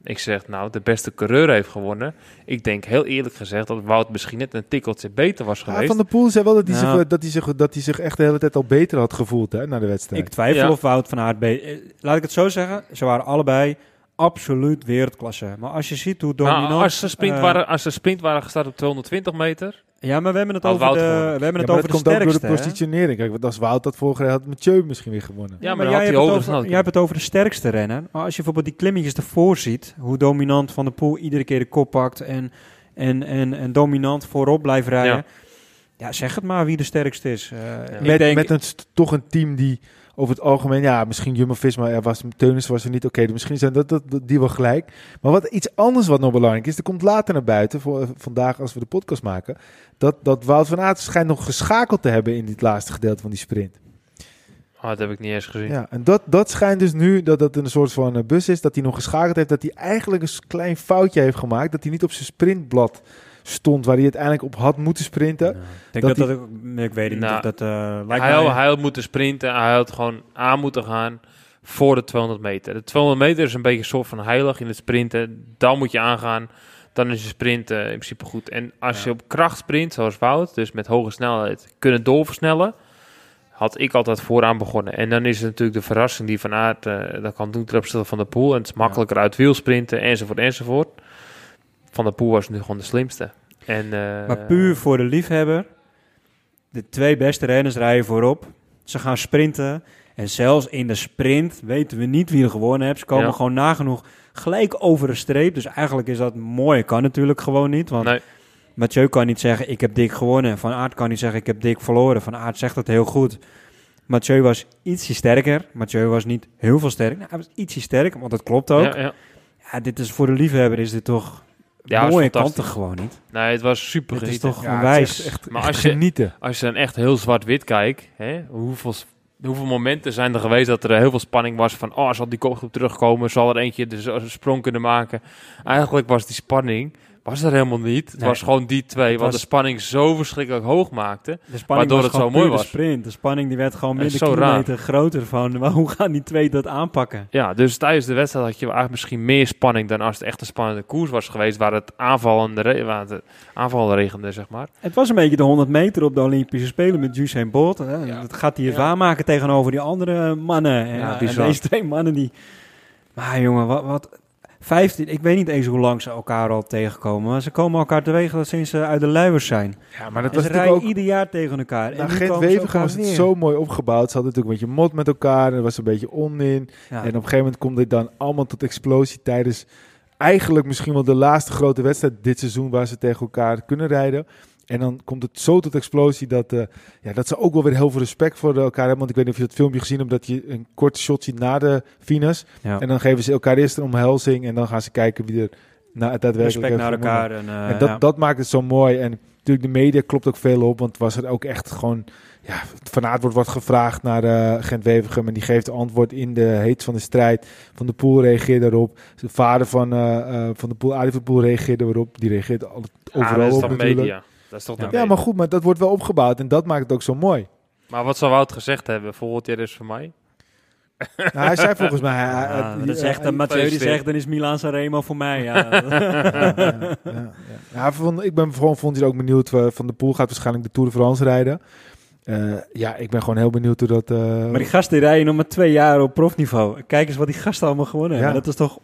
Ik zeg, nou, de beste coureur heeft gewonnen. Ik denk heel eerlijk gezegd dat Wout misschien net een tikkeltje beter was
Ja,
geweest.
van der Poel zei wel dat hij,
Ja.
zich, dat, hij zich, dat hij zich echt de hele tijd al beter had gevoeld hè, na de wedstrijd.
Ik twijfel
Ja.
of Wout van Aert... eh, Laat ik het zo zeggen. Ze waren allebei absoluut wereldklasse. Maar als je ziet hoe
Nou,
dominant...
als, ze sprint
eh,
waren, als ze sprint waren gestart op 220 meter.
Ja, maar we hebben het over de,
gewonnen.
we hebben
Ja,
het over
dat
de
komt ook door de
sterkste. hè?
positionering. Kijk, want als Wout dat vorige had Mathieu misschien weer gewonnen.
Ja, maar,
jij hebt, over, jij hebt het over de sterkste renner. Maar als je bijvoorbeeld die klimmetjes ervoor ziet, hoe dominant Van der Poel iedere keer de kop pakt en, en, en, en dominant voorop blijft rijden.
Ja.
Ja. zeg het maar wie de sterkste is. Eh,
Met,
denk,
met een, toch een team die over het algemeen, ja, misschien Jumbo-Visma, er was, Teunis was er niet, oké, misschien zijn dat, dat, die wel gelijk. Maar wat iets anders wat nog belangrijk is, er komt later naar buiten, voor, vandaag als we de podcast maken, dat, dat Wout van Aert schijnt nog geschakeld te hebben in dit laatste gedeelte van die sprint.
Oh, dat heb ik niet eens gezien.
Ja, en dat, dat schijnt dus nu, dat dat een soort van eh, bus is, dat hij nog geschakeld heeft, dat hij eigenlijk een klein foutje heeft gemaakt, dat hij niet op zijn sprintblad stond, waar hij uiteindelijk op had moeten sprinten.
ik denk
dat
dat, dat, ook- nee, ik weet
Nou,
niet. of Dat, eh, lijkt
hij,
mij,
had, hij had moeten sprinten. Hij had gewoon aan moeten gaan voor de 200 meter. De 200 meter is een beetje een soort van heilig in het sprinten. Dan moet je aangaan. Dan is je sprint in principe goed. En als
Ja.
je op kracht sprint, zoals Wout, dus met hoge snelheid, kunnen doorversnellen, had ik altijd vooraan begonnen. En dan is het natuurlijk de verrassing die Van Aert eh, dat kan doen ten opzichte van de Poel. En het is makkelijker uit wiel sprinten, enzovoort, enzovoort. Van de Poel was nu gewoon de slimste. En, eh,
Maar puur voor de liefhebber. De twee beste renners rijden voorop. Ze gaan sprinten. En zelfs in de sprint weten we niet wie er gewonnen heeft. Ze komen
Ja.
gewoon nagenoeg gelijk over de streep. Dus eigenlijk is dat mooi. Kan natuurlijk gewoon niet. Want
Nee,
Mathieu kan niet zeggen ik heb dik gewonnen. Van Aert kan niet zeggen ik heb dik verloren. Van Aert zegt dat heel goed. Mathieu was ietsje sterker. Mathieu was niet heel veel sterker. Nou, hij was ietsje sterker, want dat klopt ook.
ja, ja.
Ja, dit is voor de liefhebber is dit toch
Ja,
mooie kanten gewoon niet.
Nee, het was super
Dit is toch
Ja, het is
onwijs.
echt, echt,
Maar
echt
als je-
genieten.
Als je dan echt heel zwart-wit kijkt, hè, hoeveel, hoeveel momenten zijn er geweest dat er heel veel spanning was van, oh, zal die kopgroep terugkomen, zal er eentje de sprong kunnen maken. Eigenlijk was die spanning, was er helemaal niet. Het was gewoon die twee, wat
was-
de spanning zo verschrikkelijk hoog maakte.
De spanning
Waardoor
was
het zo mooi
puur de
was.
sprint. De spanning die werd gewoon minder
zo raar.
kilometer groter van. Maar hoe gaan die twee dat aanpakken?
Ja, dus tijdens de wedstrijd had je eigenlijk misschien meer spanning dan als het echt een spannende koers was geweest, waar het aanvallende, waar het aanval regende, zeg maar.
Het was een beetje de 100 meter op de Olympische Spelen met Usain Bolt. Hè.
Ja.
Dat gaat hij
Ja.
aanmaken tegenover die andere mannen. En,
Ja,
en deze twee mannen die... Maar jongen, wat... wat 15, ik weet niet eens hoe lang ze elkaar al tegenkomen. Maar ze komen elkaar tegen sinds ze uit de luiers zijn.
Ja, maar dat
en
was
ze rijden
ook...
ieder jaar tegen elkaar. En
Nou,
elkaar
was het zo mooi opgebouwd. Ze hadden natuurlijk een beetje mot met elkaar. En er was een beetje onin.
Ja.
En op een gegeven moment komt dit dan allemaal tot explosie tijdens eigenlijk misschien wel de laatste grote wedstrijd dit seizoen waar ze tegen elkaar kunnen rijden. En dan komt het zo tot explosie dat, eh, ja, dat ze ook wel weer heel veel respect voor elkaar hebben. Want ik weet niet of je dat filmpje gezien hebt, dat je een kort shot ziet na de fines.
Ja.
En dan geven ze elkaar eerst een omhelzing en dan gaan ze kijken wie er na, daadwerkelijk
Respect
heeft
naar elkaar. En, eh,
En dat,
ja.
dat maakt het zo mooi. En natuurlijk, de media klopt ook veel op. Want was er ook echt gewoon... Ja, Van Aert wordt wat gevraagd naar eh Gent-Wevergem. En die geeft antwoord in de heet van de strijd. Van de Poel reageert daarop. De vader van, eh, eh, van de Poel, Arie van de Poel, reageert erop. Die reageert al-
Ah,
overal
dat is
op natuurlijk.
media. Dat is toch
Ja, maar goed, maar dat wordt wel opgebouwd. En dat maakt het ook zo mooi.
Maar wat zou Wout gezegd hebben? Volgend jaar is voor mij.
Nou, hij zei volgens mij... hij-
Ja, dat
hij-
zegt,
hij-
Mathieu die zegt, dan is Milan Sanremo voor mij. Ja.
ja, ja, ja, ja. Ja, vond- ik ben gewoon vond hij ook benieuwd. eh, van de Poel gaat waarschijnlijk de Tour de France rijden. Eh, ja, ik ben gewoon heel benieuwd hoe dat... eh,
maar die gasten rijden nog maar twee jaar op profniveau. Kijk eens wat die gasten allemaal gewonnen
Ja.
hebben. Dat is toch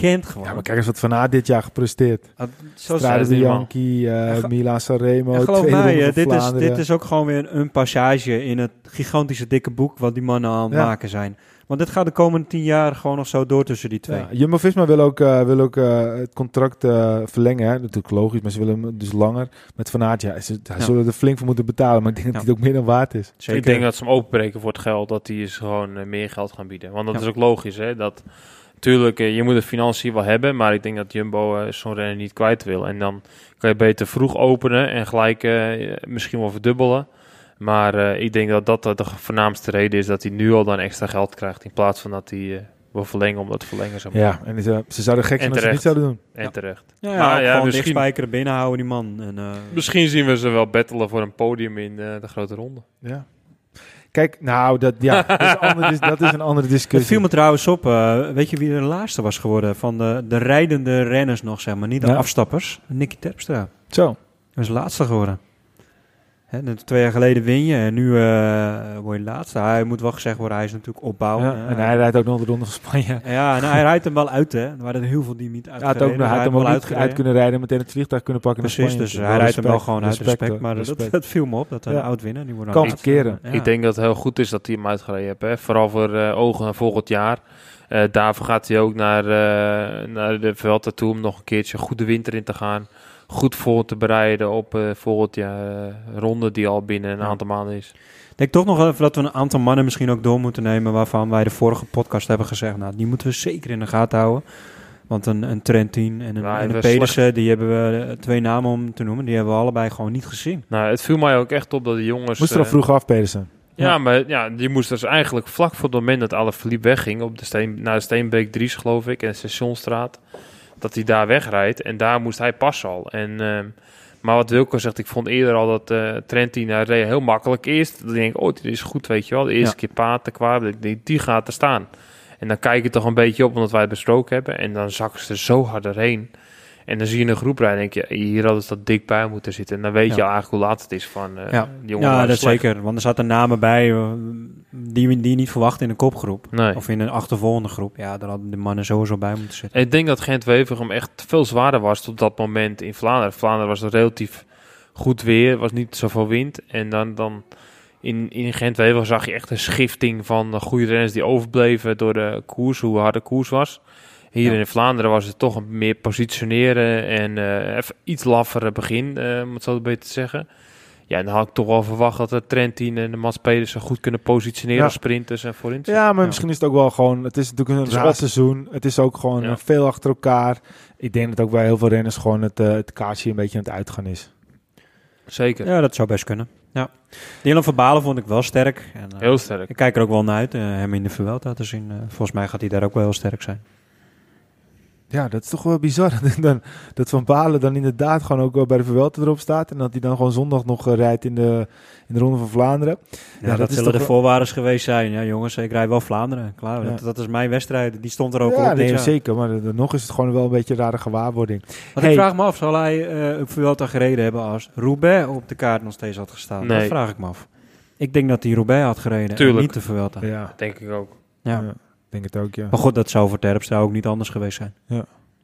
ongekend gewoon.
ja, maar kijk eens wat Van Aert dit jaar gepresteerd.
Ah, Zo
de. Bianchi, eh Milan Sanremo,
geloof mij,
ronde
eh, dit, is, dit is ook gewoon weer een passage in het gigantische dikke boek wat die mannen aan het
Ja.
maken zijn. Want dit gaat de komende tien jaar gewoon nog zo door tussen die twee.
Ja, Jumbo-Visma wil ook, eh, wil ook eh, het contract eh, verlengen. Hè? Natuurlijk logisch, maar ze willen hem dus langer. Met Van Aert, ja, ze,
Ja.
zullen er flink voor moeten betalen. Maar ik denk dat
Ja.
hij het ook meer dan waard is.
Zeker.
Ik denk dat ze hem openbreken voor het geld, dat die is gewoon meer geld gaan bieden. Want dat
Ja.
is ook logisch, hè. Dat, tuurlijk, eh, je moet de financiën wel hebben, maar ik denk dat Jumbo eh, zo'n renner niet kwijt wil. En dan kan je beter vroeg openen en gelijk eh, misschien wel verdubbelen. Maar eh, ik denk dat dat de voornaamste reden is dat hij nu al dan extra geld krijgt, in plaats van dat hij eh, wil verlengen omdat te verlengen. Maar.
Ja, en ze, ze zouden gek zijn als ze het niet zouden doen.
En
Ja.
terecht.
Ja, ja,
Maar ja,
gewoon
misschien-
binnenhouden die man. En, eh,
Misschien zien we ze wel battelen voor een podium in eh, de grote ronde.
Ja. Kijk, nou, dat, ja, dat, is een andere, dis- dat is een andere
Het
discussie.
viel me trouwens op, eh, weet je wie de laatste was geworden van de, de rijdende renners nog, zeg maar, niet de
Ja.
afstappers? Nicky Terpstra.
Zo.
Dat is laatste geworden. Hè, net twee jaar geleden win je en nu eh, word je laatste. Hij moet wel gezegd worden, hij is natuurlijk opbouwen.
Ja,
hè.
en hij rijdt ook nog de ronde van Spanje.
Ja, en hij rijdt hem wel uit, hè. Er waren heel veel die hem niet
Hij
uitgereden.
had, ook, hij had hem
wel
ook niet
uitgereden.
uit kunnen rijden, meteen het vliegtuig kunnen pakken
Precies,
naar Spanje.
dus hij rijdt hem wel gewoon uit respect. maar dat,
respect.
dat viel me op, dat hij
Ja.
oud winnaar. Die wordt
Kan.
Ja.
Ik denk dat het heel goed is dat hij hem uitgereden heeft. Hè? Vooral voor eh, ogen naar volgend jaar. Eh, daarvoor gaat hij ook naar, eh, naar de Vuelta toe om nog een keertje goed de winter in te gaan. Goed voor te bereiden op eh, volgend jaar ronde die al binnen een
Ja.
aantal maanden is.
Ik denk toch nog even dat we een aantal mannen misschien ook door moeten nemen... waarvan wij de vorige podcast hebben gezegd... nou, die moeten we zeker in de gaten houden. Want een, een Trentin en een,
Ja,
en een
we
Pedersen, die hebben we, eh, twee namen om te noemen... die hebben we allebei gewoon niet gezien.
Nou, het viel mij ook echt op dat de jongens...
Moest er al
eh,
vroeg af, Pedersen.
Ja,
Ja.
maar ja, die moest dus eigenlijk vlak voor het moment dat Alaphilippe wegging... Op de steen, naar de Steenbeek Dries, geloof ik, en de Stationstraat... dat hij daar wegrijdt en daar moest hij passen al. En, ehm, maar wat Wilco zegt, ik vond eerder al dat eh Trentin hij reed heel makkelijk eerst. Dan denk ik, oh, dit is goed, weet je wel. De eerste
Ja.
keer paard, kwaad, die, die gaat er staan. En dan kijk je toch een beetje op, omdat wij het besproken hebben. En dan zakken ze er zo hard doorheen. En dan zie je een groep rijden en denk je, hier hadden ze dat dik bij moeten zitten. En dan weet
Ja.
je al eigenlijk hoe laat het is van eh
Ja.
die.
Ja, dat
slecht.
zeker. Want er zaten namen bij eh, die, die je niet verwacht in een kopgroep.
Nee.
Of in een achtervolgende groep. Ja, daar hadden de mannen sowieso bij moeten zitten.
Ik denk dat Gent-Wevergem echt veel zwaarder was op dat moment in Vlaanderen. Vlaanderen was relatief goed weer, was niet zoveel wind. En dan, dan in, in Gent-Wevergem zag je echt een schifting van de goede renners die overbleven door de koers, hoe hard de koers was. Hier
Ja.
in Vlaanderen was het toch een meer positioneren en eh, even iets laffere begin, eh, om het zo beter te zeggen. Ja, en dan had ik toch wel verwacht dat de Trentin en de Mats Pedersen goed kunnen positioneren
Ja.
als sprinters en voorin.
Ja, maar
Ja.
misschien is het ook wel gewoon... Het is natuurlijk een raar seizoen. Het is ook gewoon
Ja.
eh, veel achter elkaar. Ik denk dat ook bij heel veel renners gewoon het, het kaartje een beetje aan het uitgaan is.
Zeker.
Ja, dat zou best kunnen. Ja. Dylan van Balen vond ik wel sterk. En, eh,
Heel sterk.
ik kijk er ook wel naar uit, hem in de Vuelta te zien. Volgens mij gaat hij daar ook wel heel sterk zijn.
Ja, dat is toch wel bizar. dan, dat Van Balen dan inderdaad gewoon ook wel bij de Vuelta erop staat. En dat hij dan gewoon zondag nog eh, rijdt in de, in de Ronde van Vlaanderen.
Ja,
dat
dat,
is
zullen
toch
de
wel-
voorwaarden geweest zijn. Ja, jongens, ik rij wel Vlaanderen. Klaar,
Ja.
dat, dat is mijn wedstrijd. Die stond er ook
ja,
op
nee,
jaar.
zeker. Maar eh, nog is het gewoon wel een beetje een rare gewaarwording.
Want
Hey.
ik vraag me af, zal hij eh op Vuelta gereden hebben als Roubaix op de kaart nog steeds had gestaan? Dat
Nee.
vraag ik me af. Ik denk dat hij Roubaix had gereden
Tuurlijk.
en niet de Vuelta. Ja.
Ja,
Denk ik ook.
ja. Denk het ook, ja.
Maar goed, dat zou voor Terpstra ook niet anders geweest zijn.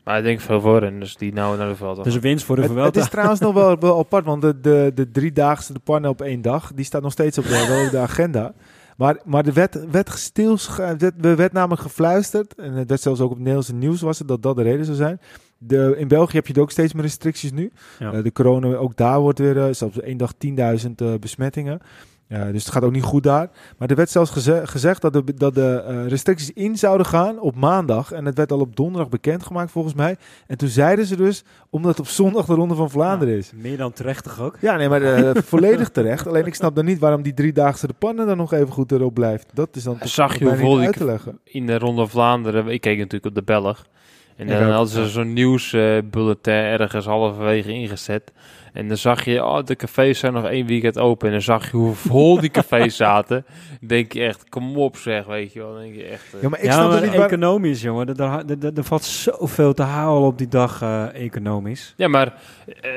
Maar ik denk veel voor en dus die nou naar de veld.
Dus een winst voor de
Het, het is trouwens nog wel, wel apart, want de, de, de driedaagse de pannen op één dag, die staat nog steeds op de, wel op de agenda. Maar, maar er werd, werd, stils, werd, er werd namelijk gefluisterd, en het werd zelfs ook op het Nederlandse nieuws was het, dat dat de reden zou zijn. De, in België heb je ook steeds meer restricties nu.
Ja.
Eh, de corona, ook daar wordt weer, eh, zelfs één dag 10.000 eh, besmettingen. Ja, dus het gaat ook niet goed daar. Maar er werd zelfs geze- gezegd dat de, dat de eh, restricties in zouden gaan op maandag. En het werd al op donderdag bekendgemaakt volgens mij. En toen zeiden ze dus, omdat het op zondag de Ronde van Vlaanderen is.
Meer dan terecht toch ook?
Ja, nee, maar eh, volledig terecht. Alleen ik snap dan niet waarom die driedaagse de pannen dan nog even goed erop blijft. Dat is dan toch
Zag je hoeveel
uit te leggen.
in de Ronde van Vlaanderen, ik keek natuurlijk op de Belg. En dan hadden ze zo'n nieuwsbulletin ergens halverwege ingezet. En dan zag je, oh, de cafés zijn nog één weekend open. En dan zag je hoe vol die cafés zaten. Dan denk je echt, kom op zeg, weet je wel. Dan denk je echt... eh,
Ja, maar ik
ja,
snap
maar
niet waar...
economisch, jongen. Er, er, er, er valt zoveel te halen op die dag eh, economisch.
Ja, maar eh,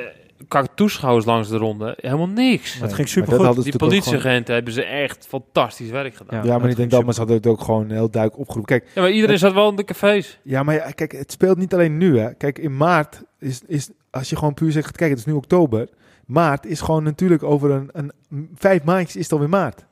qua toeschouwers langs de ronde, helemaal niks.
Dat
Nee,
ging supergoed.
dat hadden ze
Die politieagenten hebben ze echt fantastisch werk gedaan.
Ja.
Ja,
Ja, maar
dat
niet denk
ging
dat, maar ze hadden het ook gewoon heel duidelijk opgeroepen. Kijk,
maar iedereen zat wel in de cafés.
Ja, maar ja, kijk, het speelt niet alleen nu. Hè. Kijk, in maart is, is, als je gewoon puur zegt, kijk, het is nu oktober. Maart is gewoon natuurlijk over een, een vijf maandjes is het alweer maart.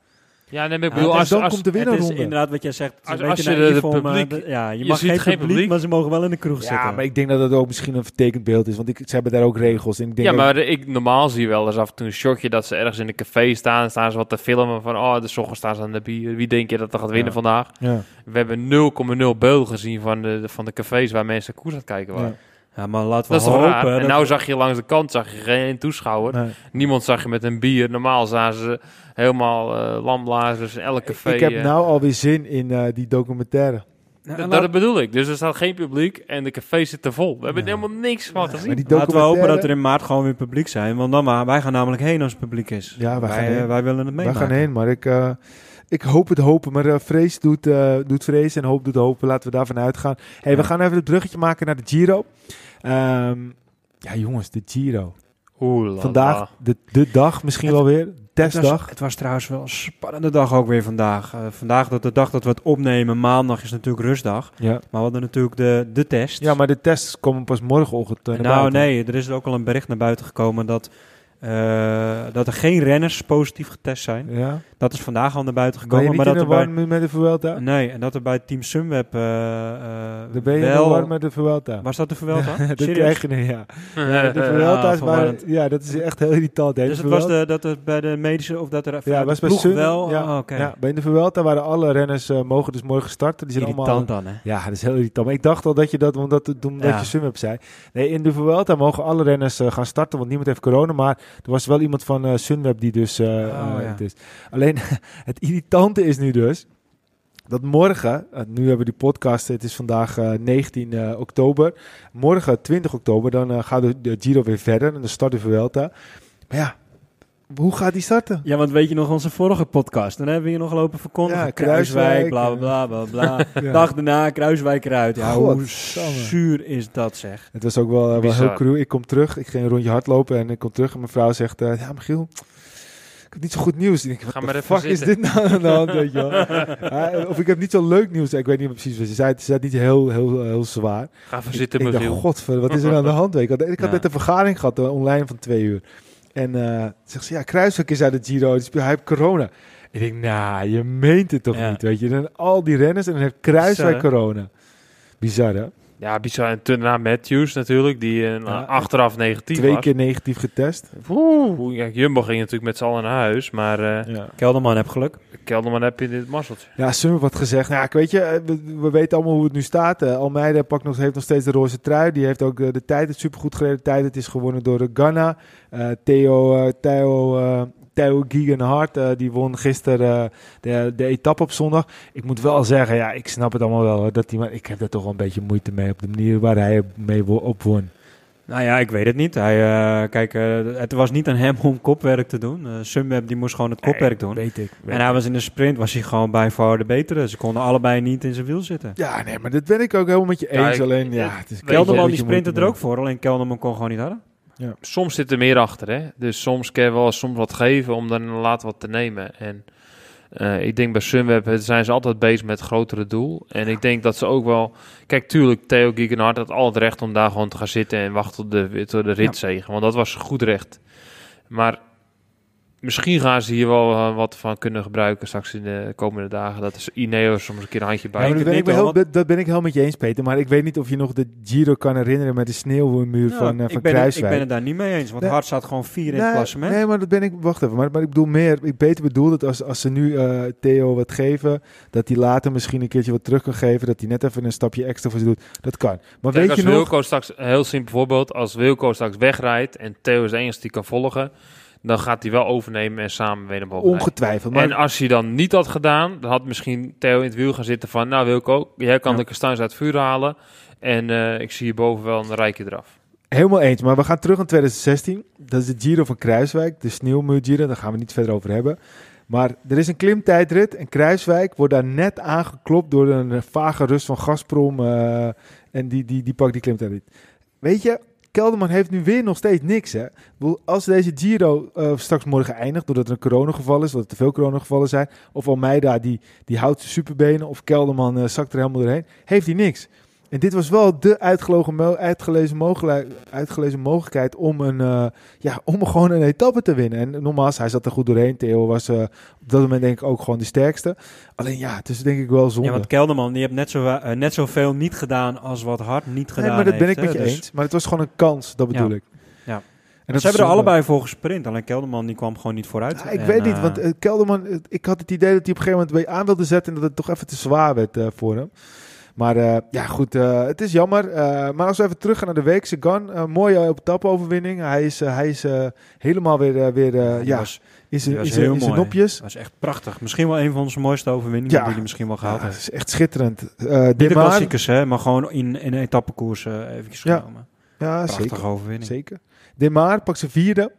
Ja, nee, maar ik
Ja,
bedoel,
en
als,
dan
als,
komt de
Het is inderdaad wat jij zegt.
Als-
een
als
beetje
je de- publiek-
de- ja, je,
je
mag
ziet
geen
geen
publiek,
publiek.
maar ze mogen wel in de kroeg
Ja,
zitten.
maar ik denk dat dat ook misschien een vertekend beeld is. Want ik, ze hebben daar ook regels. En ik denk
ja,
ook-
maar ik, normaal zie je wel eens af en toe een shotje dat ze ergens in een café staan. Staan ze wat te filmen van, oh, de ochtends staan ze aan de bier. Wie denk je dat er gaat winnen
Ja.
vandaag?
ja,
We hebben 0,0 beelden gezien van de, van de cafés waar mensen koers aan het kijken waren.
Ja,
maar laten we
Dat is toch
hopen.
raar? En
dat-
nou zag je langs de kant zag je geen toeschouwer.
nee.
Niemand zag je met een bier. Normaal zagen ze helemaal eh lamblazers in elk café.
Ik heb
eh.
nou alweer zin in eh, die documentaire.
Dat,
laat-
dat bedoel ik. Dus er staat geen publiek en de cafés zitten vol. We hebben
Ja.
helemaal niks van
Ja,
gezien.
maar die
Laten we hopen dat er in maart gewoon weer publiek zijn. Want dan maar, wij gaan namelijk heen als het publiek is.
Ja, wij gaan
wij,
heen.
eh, wij willen het
We
meemaken.
gaan heen, maar ik, eh, ik hoop het hopen. Maar eh, vrees doet, eh, doet vrees en hoop doet hopen. Laten we daarvan uitgaan. Hey, we gaan even het bruggetje maken naar de Giro. Ehm, ja, jongens, de Giro.
Oeh, la, la.
Vandaag de, de dag misschien wel weer.
Het was,
Testdag.
het was trouwens wel een spannende dag ook weer vandaag. Eh, vandaag, dat de dag dat we het opnemen, maandag is natuurlijk rustdag.
Ja.
Maar we hadden natuurlijk de, de test.
ja, maar de tests komen pas morgenochtend naar
nou
buiten.
nee, er is ook al een bericht naar buiten gekomen dat, eh, dat er geen renners positief getest zijn.
Ja.
Dat is vandaag al naar buiten
Ben je
gekomen.
niet
Maar
in
dat
de
er
war
bij,
met de Vuelta?
nee, en dat er bij Team Sunweb eh,
Dan ben je in de
wel...
war met de Vuelta.
Was dat de Vuelta?
dat krijg je niet, ja.
Eh,
De Vuelta is maar, ja, dat is echt heel irritant. hè,
Dus
de
het was de, dat er bij de medische, of dat er
Ja, was
de
bij Sun.
wel...
Ja,
Oh, oké.
ja, bij de Vuelta waren alle renners eh, mogen dus morgen starten. Die zijn allemaal
Irritant dan, hè?
Ja, dat is heel irritant. Maar ik dacht al dat je dat, omdat, omdat
Ja.
je Sunweb zei. Nee, in de Vuelta mogen alle renners gaan starten, want niemand heeft corona. Maar er was wel iemand van Sunweb die dus...
Oh, ja.
het is. Alleen, het irritante is nu dus... Dat morgen, eh, nu hebben we die podcast, het is vandaag eh, 19 eh, oktober. Morgen, 20 oktober, dan eh, gaat de, Giro weer verder en dan start de Vuelta. Maar ja, hoe gaat die starten?
Ja, want weet je nog onze vorige podcast? Dan hebben we hier nog lopen verkondigen.
Ja,
Kruiswijk, bla bla bla bla.
Ja.
Dag daarna, Kruiswijk eruit. Ja, hoe zuur is dat zeg.
Het was ook wel, eh, heel cru. Ik kom terug, ik ging een rondje hardlopen en ik kom terug en mijn vrouw zegt... eh, ja, Michiel, ik heb niet zo goed nieuws. Ik denk,
Ga maar
fuck is dit nou aan de hand, weet je wel? Of ik heb niet zo leuk nieuws. Ik weet niet precies wat ze zei. Het is niet heel, heel, heel zwaar.
Ga
Ik,
zitten,
ik dacht,
Michiel.
godver, wat is er aan de hand? Ik had, ik had net een vergadering gehad, eh, online van twee uur. En eh zegt ze, ja, Kruiswijk is uit de Giro. Dus hij heeft corona. Ik denk, nou, je meent het toch
Ja.
niet, weet je? Dan al die renners en dan heeft Kruiswijk corona. Bizar, hè?
Ja, bizar. En daarna Matthews natuurlijk, die
Ja,
achteraf negatief
Twee
was.
keer negatief getest.
Oeh, ja, Jumbo ging natuurlijk met z'n allen naar huis, maar eh
Ja.
Kelderman heb geluk.
Kelderman heb je dit mazzeltje.
Ja, Summer wat gezegd. Nou, ja, ik weet je, eh, we, we weten allemaal hoe het nu staat. Almeida pakt nog, heeft nog steeds de roze trui. Die heeft ook eh, de tijd het supergoed gereden. De tijd het is gewonnen door de Ghana. Eh, Theo, Theo, Theo Gegenhardt, eh die won gisteren eh, de, de etappe op zondag. Ik moet wel zeggen, ja, ik snap het allemaal wel. hoor, Dat die, maar ik heb er toch wel een beetje moeite mee op de manier waar hij mee op won.
Nou ja, ik weet het niet. Hij, eh, kijk, eh, het was niet aan hem om kopwerk te doen. Uh, Sunweb die moest gewoon het kopwerk doen.
Weet ik. weet
En hij was in de sprint was hij gewoon bij far de betere. Ze konden allebei niet in zijn wiel zitten.
Ja, nee, maar dat ben ik ook helemaal met je
Ja,
eens.
ik-
alleen, ja,
het-
is
Kelderman die sprintte er ook voor, alleen Kelderman kon gewoon niet harder.
Soms zit er meer achter, hè. Dus soms kan je wel soms wat geven om dan later wat te nemen. En eh, ik denk bij Sunweb eh, zijn ze altijd bezig met het grotere doel. En ik denk dat ze ook wel... Kijk, tuurlijk, Theo Giegenhardt had al het recht om daar gewoon te gaan zitten en wachten tot de, tot de ritzegen. Want dat was goed recht. Maar misschien gaan ze hier wel eh, wat van kunnen gebruiken straks in de komende dagen. Dat is Ineos soms een keer een handje bij.
Ja, dat, ben ik heel, dat- dat ben ik helemaal met je eens, Peter. Maar ik weet niet of je nog de Giro kan herinneren met de sneeuwmuur
Ja,
van,
ik,
van
ben, het- ik
Kruiswijk.
ben het daar niet mee eens, want
Nee.
Hart staat gewoon vier in het klassement.
nee, maar dat ben ik. Wacht even. Maar, maar ik bedoel meer. Ik beter bedoel dat als, als ze nu eh, Theo wat geven, dat hij later misschien een keertje wat terug kan geven. Dat hij net even een stapje extra voor ze doet. Dat kan. Maar
Kijk,
weet
als
je nog?
Wilco straks, heel simpel voorbeeld, als Wilco straks wegrijdt en Theo is de enige die kan volgen, dan gaat hij wel overnemen en samen weer rijden.
Ongetwijfeld. Maar
En als hij dan niet had gedaan, dan had misschien Theo in het wiel gaan zitten van, nou Wilco, jij kan
Ja.
de kastanjes uit het vuur halen en eh, ik zie je boven wel een rijkje eraf.
helemaal eens. Maar we gaan terug naar 2016. Dat is de Giro van Kruiswijk. De sneeuwmuur Giro. Daar gaan we niet verder over hebben. Maar er is een klimtijdrit en Kruiswijk wordt daar net aangeklopt door een vage rust van Gazprom. eh, en die, die, die pakt die klimtijdrit. Weet je, Kelderman heeft nu weer nog steeds niks. Hè? Als deze Giro eh, straks morgen eindigt, doordat er een coronageval is, dat er te veel coronagevallen zijn, of Almeida die, die houdt zijn superbenen, of Kelderman eh, zakt er helemaal doorheen, heeft hij niks. En dit was wel de uitgelogen, uitgelezen, mogelijk, uitgelezen mogelijkheid om, een, eh, ja, om gewoon een etappe te winnen. En nogmaals, hij zat er goed doorheen. Theo was eh, op dat moment denk ik ook gewoon de sterkste. Alleen ja, het is denk ik wel zonde.
Ja, want Kelderman die heeft net, zo, eh, net zoveel niet gedaan als wat Hart niet gedaan
nee, maar dat ben ik
heeft,
met je.
Dus
eens. Maar het was gewoon een kans, dat bedoel
Ja.
ik.
Ja.
En
Ze hebben er allebei voor gesprint, alleen Kelderman die kwam gewoon niet vooruit.
Ja, ik
En,
weet niet, want Kelderman, ik had het idee dat hij op een gegeven moment weer aan wilde zetten en dat het toch even te zwaar werd voor hem. Maar eh, ja, goed, eh, het is jammer. Eh, maar als we even teruggaan naar de week, Sagan, mooie op tapoverwinning. Hij is, hij is helemaal weer, weer
die
ja,
was, was
in zijn- nopjes.
Dat was echt prachtig. Misschien wel een van onze mooiste overwinningen
Ja.
die hij misschien wel
Ja,
gehaald
het
heeft.
is echt schitterend.
Niet de klassiekers, hè, maar gewoon in, in een etappekoers eventjes
Ja.
genomen.
ja,
Prachtige
zeker.
overwinning.
zeker. Demar pakt zijn vierde.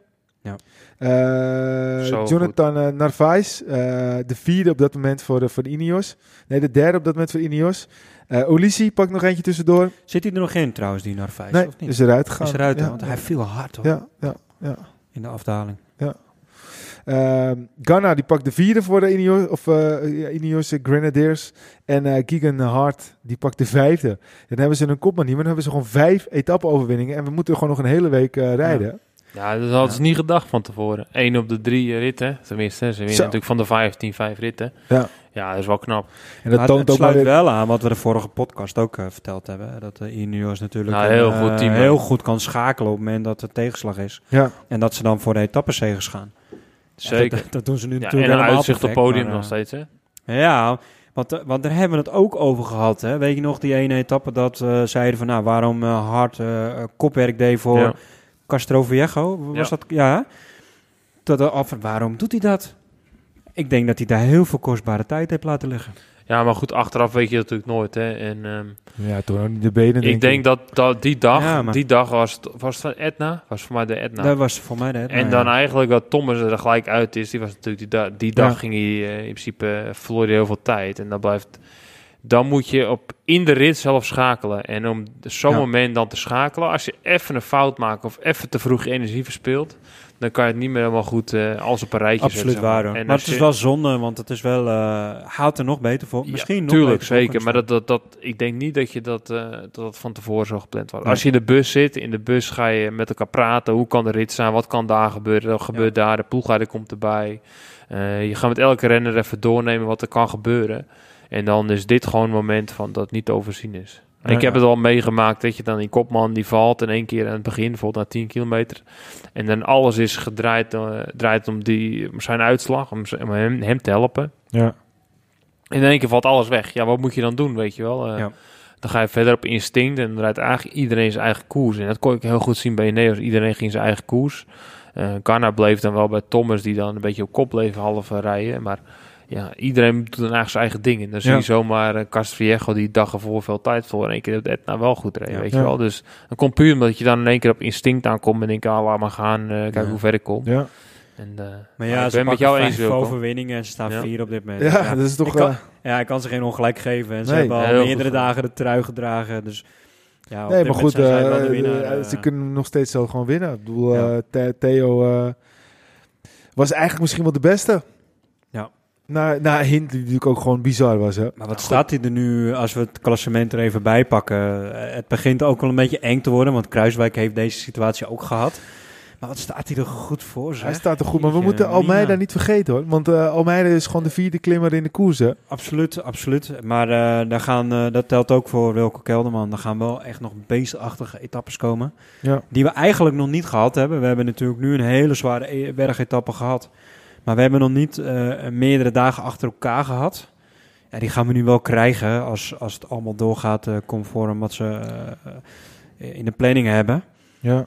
Ja.
Eh, Jonathan eh, Narvaez, eh, de vierde op dat moment voor, de, voor de Ineos. Nee, de derde op dat moment voor Ineos. Eh Olisi pakt nog eentje tussendoor.
Zit hij er nog in trouwens, die naar vijf?
nee,
of niet?
is eruit gegaan.
Is eruit,
ja,
want hij viel hard hoor,
ja, ja, ja.
in de afdaling.
Ehm, Ghana die pakt de vierde voor de Ineos, of, eh, ja, Ineos Grenadiers. En eh Keegan Hart die pakt de vijfde. Dan hebben ze een kopman niet, maar dan hebben ze gewoon vijf etappe-overwinningen. En we moeten gewoon nog een hele week eh, rijden.
Ja, dat hadden ze niet gedacht van tevoren. Eén op de drie eh, ritten, tenminste. Ze winnen natuurlijk van de 15, vijf ritten.
Ja.
Ja, dat is wel knap.
En dat
Maar
toont
het
ook maar
sluit
weer...
wel aan wat we de vorige podcast ook eh, verteld hebben. Dat de Ineos natuurlijk
Nou, heel
eh,
goed team, hè.
heel goed kan schakelen op het moment dat er tegenslag is.
Ja,
En dat ze dan voor de etappenzegers gaan.
Zeker.
Dat, dat doen ze nu
Ja,
natuurlijk
en een uitzicht op podium
maar,
nog
eh,
steeds, hè?
Ja, want, eh, want daar hebben we het ook over gehad. Hè? Weet je nog, die ene etappe dat eh zeiden van... Nou, waarom eh, hard eh, eh, kopwerk deed voor
Ja.
Castro Viejo? Was
Ja.
dat? Ja. Dat, er af, waarom doet hij dat? Ik denk dat hij daar heel veel kostbare tijd heeft laten liggen.
Ja, maar goed, achteraf weet je dat natuurlijk nooit, hè? En ehm,
ja toen ook niet de benen.
ik denk dat, dat die dag,
Ja, maar-
die dag was het, was het van Etna? Was voor mij de Etna.
Dat was voor mij de...
en
nou
dan
ja.
eigenlijk dat Thomas er gelijk uit is, die was natuurlijk die, da- die dag
Ja.
ging hij eh, in principe eh, verloor hij heel veel tijd. En dan blijft, dan moet je op in de rit zelf schakelen. En om zo'n
Ja.
moment dan te schakelen, als je even een fout maakt of even te vroeg energie verspeelt, dan kan je het niet meer helemaal goed eh, als op een rijtje
Absoluut
zetten.
waar. Maar het is wel zonde, want het is wel... eh houdt er nog beter voor.
Ja,
Misschien nog
tuurlijk, zeker. Maar dat, dat, dat, ik denk niet dat je dat, eh, dat dat van tevoren zo gepland was.
Nee.
Als je in de bus zit, in de bus ga je met elkaar praten. Hoe kan de rit zijn? Wat kan daar gebeuren? Wat gebeurt daar? De ploegleider komt erbij. Je gaat met elke renner even doornemen wat er kan gebeuren. En dan is dit gewoon een moment van dat het niet te overzien is.
Ja,
ik heb het al meegemaakt dat je dan die kopman die valt in één keer aan het begin, bijvoorbeeld na 10 kilometer. En dan alles is gedraaid eh, draait om, die, om zijn uitslag, om, hem, hem te helpen.
Ja.
In één keer valt alles weg. Ja, wat moet je dan doen, weet je wel? Eh,
Ja.
Dan ga je verder op instinct en dan rijdt eigenlijk iedereen zijn eigen koers. En dat kon ik heel goed zien bij Ineos. Iedereen ging zijn eigen koers. Garna bleef dan wel bij Thomas, die dan een beetje op kop bleef half eh, rijden. Maar ja, iedereen doet dan eigenlijk zijn eigen ding. En dan zie
Ja.
je zomaar uh, Castrovilliego die dag ervoor veel tijd voor. En één keer dat Etna wel goed reed,
Ja.
weet je
Ja.
wel. Dus dan komt puur omdat je dan in één keer op instinct aankomt. En denk ah, laat maar gaan, eh kijken
Ja.
hoe ver ik kom.
Ja.
En, eh,
Maar
ik
ja,
ben
ze
met jou eens, Wilco.
overwinningen en ze staan
Ja.
vier op dit moment.
Ja, dat is toch...
Ik kan-
eh,
Ja, ik kan ze geen ongelijk geven. En ze
Nee.
hebben al
goed
meerdere dagen de trui gedragen. Dus ja,
nee, maar goed,
zijn zij wel de
eh,
winnaar,
eh,
eh.
ze kunnen nog steeds zo gewoon winnen. Ik bedoel,
Ja.
eh, The- Theo eh, was eigenlijk misschien wel de beste.
Ja.
Na, na Hint, die natuurlijk ook gewoon bizar was, hè.
Maar wat staat hij er nu, als we het klassement er even bij pakken? Eh, Het begint ook wel een beetje eng te worden, want Kruiswijk heeft deze situatie ook gehad. Maar wat staat hij er goed voor, zeg?
Hij staat er goed, maar we moeten Almeida niet vergeten, hoor. Want eh, Almeida is gewoon de vierde klimmer in de koers, hè.
Absoluut, absoluut. Maar eh, daar gaan, dat telt ook voor Wilco Kelderman. Er gaan wel echt nog beestachtige etappes komen.
Ja.
Die we eigenlijk nog niet gehad hebben. We hebben natuurlijk nu een hele zware e- bergetappe gehad. Maar we hebben nog niet eh, meerdere dagen achter elkaar gehad. Ja, die gaan we nu wel krijgen als, als het allemaal doorgaat eh, conform wat ze eh, in de planning hebben.
Ja.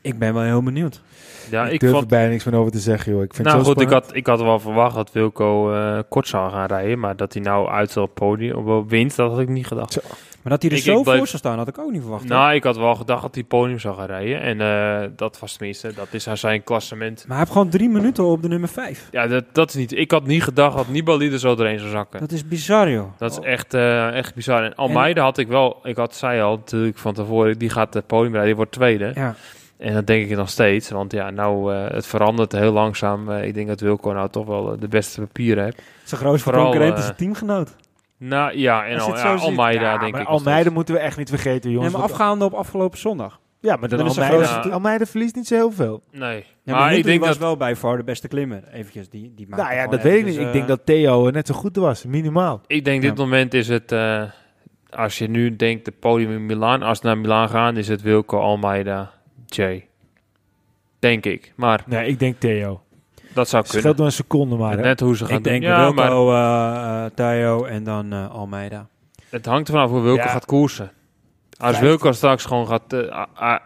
Ik ben wel heel benieuwd.
ja,
ik,
ik
durf
vond,
er bijna niks meer over te zeggen, joh. Ik vind
nou
het zo
goed, ik had, ik had wel verwacht dat Wilco eh, kort zou gaan rijden. Maar dat hij nou uit op podium op winst, dat had ik niet gedacht.
Maar dat hij er
Ik-
zo
ik bleef-
voor zou staan, had ik ook niet verwacht. hoor.
Nou, ik had wel gedacht dat hij podium zou gaan rijden. En eh, dat was tenminste, dat is zijn klassement.
Maar hij heeft gewoon drie minuten op de nummer vijf.
Ja, dat, dat is niet. Ik had niet gedacht dat Nibali er zo doorheen zou zakken.
Dat is bizar, joh.
Dat is echt, eh, echt bizar. En Almeida had ik wel, ik had, zei al natuurlijk van tevoren, die gaat het podium rijden, die wordt tweede.
Ja.
En dat denk ik nog steeds, want ja, nou, eh, het verandert heel langzaam. Ik denk dat Wilco nou toch wel de beste papieren heeft.
Zijn grootste
Vooral,
concurrent is een teamgenoot.
Nou ja, en al, ja. Almeida
Ja,
denk ik
Almeida moeten we echt niet vergeten, jongens.
Nee,
want-
afgaande op afgelopen zondag.
ja, maar dan
Dan is de
Almeida,
grootste-
Almeida verliest niet zo heel veel.
Nee,
Ja,
maar,
maar
ik denk
was
dat...
wel bij far de beste klimmer. Eventjes, die, die
Nou ja, dat weet ik niet. Ik denk
eh,
dat Theo eh, net zo goed was, minimaal.
Ik denk dit moment is het, eh, als je nu denkt de podium in Milaan, als ze naar Milaan gaan, is het Wilco, Almeida, Jay. Denk ik. Maar
Nee, ik denk Theo.
Dat zou
Het
kunnen.
scheelt door een seconde maar, hè.
Net hoe ze gaan
Ik denk.
Ja, maar
Wilco, eh, eh, Theo en dan eh, Almeida.
het hangt ervan af hoe Wilco
Ja.
gaat koersen. Als. Wilco straks gewoon gaat... ah, ah,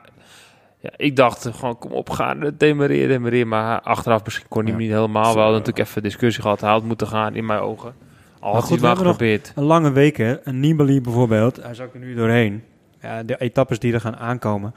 ja, ik dacht gewoon, kom op, ga demareren, demareren. Maar achteraf misschien kon hij
Ja.
niet helemaal.
Zo.
We hadden natuurlijk even discussie gehad. Hij had moeten gaan, in mijn ogen. Al had
goed,
hij
hebben nog-
geprobeerd.
Een lange week, hè. Een Nibali bijvoorbeeld. Hij zakt er nu doorheen. Ja, de etappes die er gaan aankomen.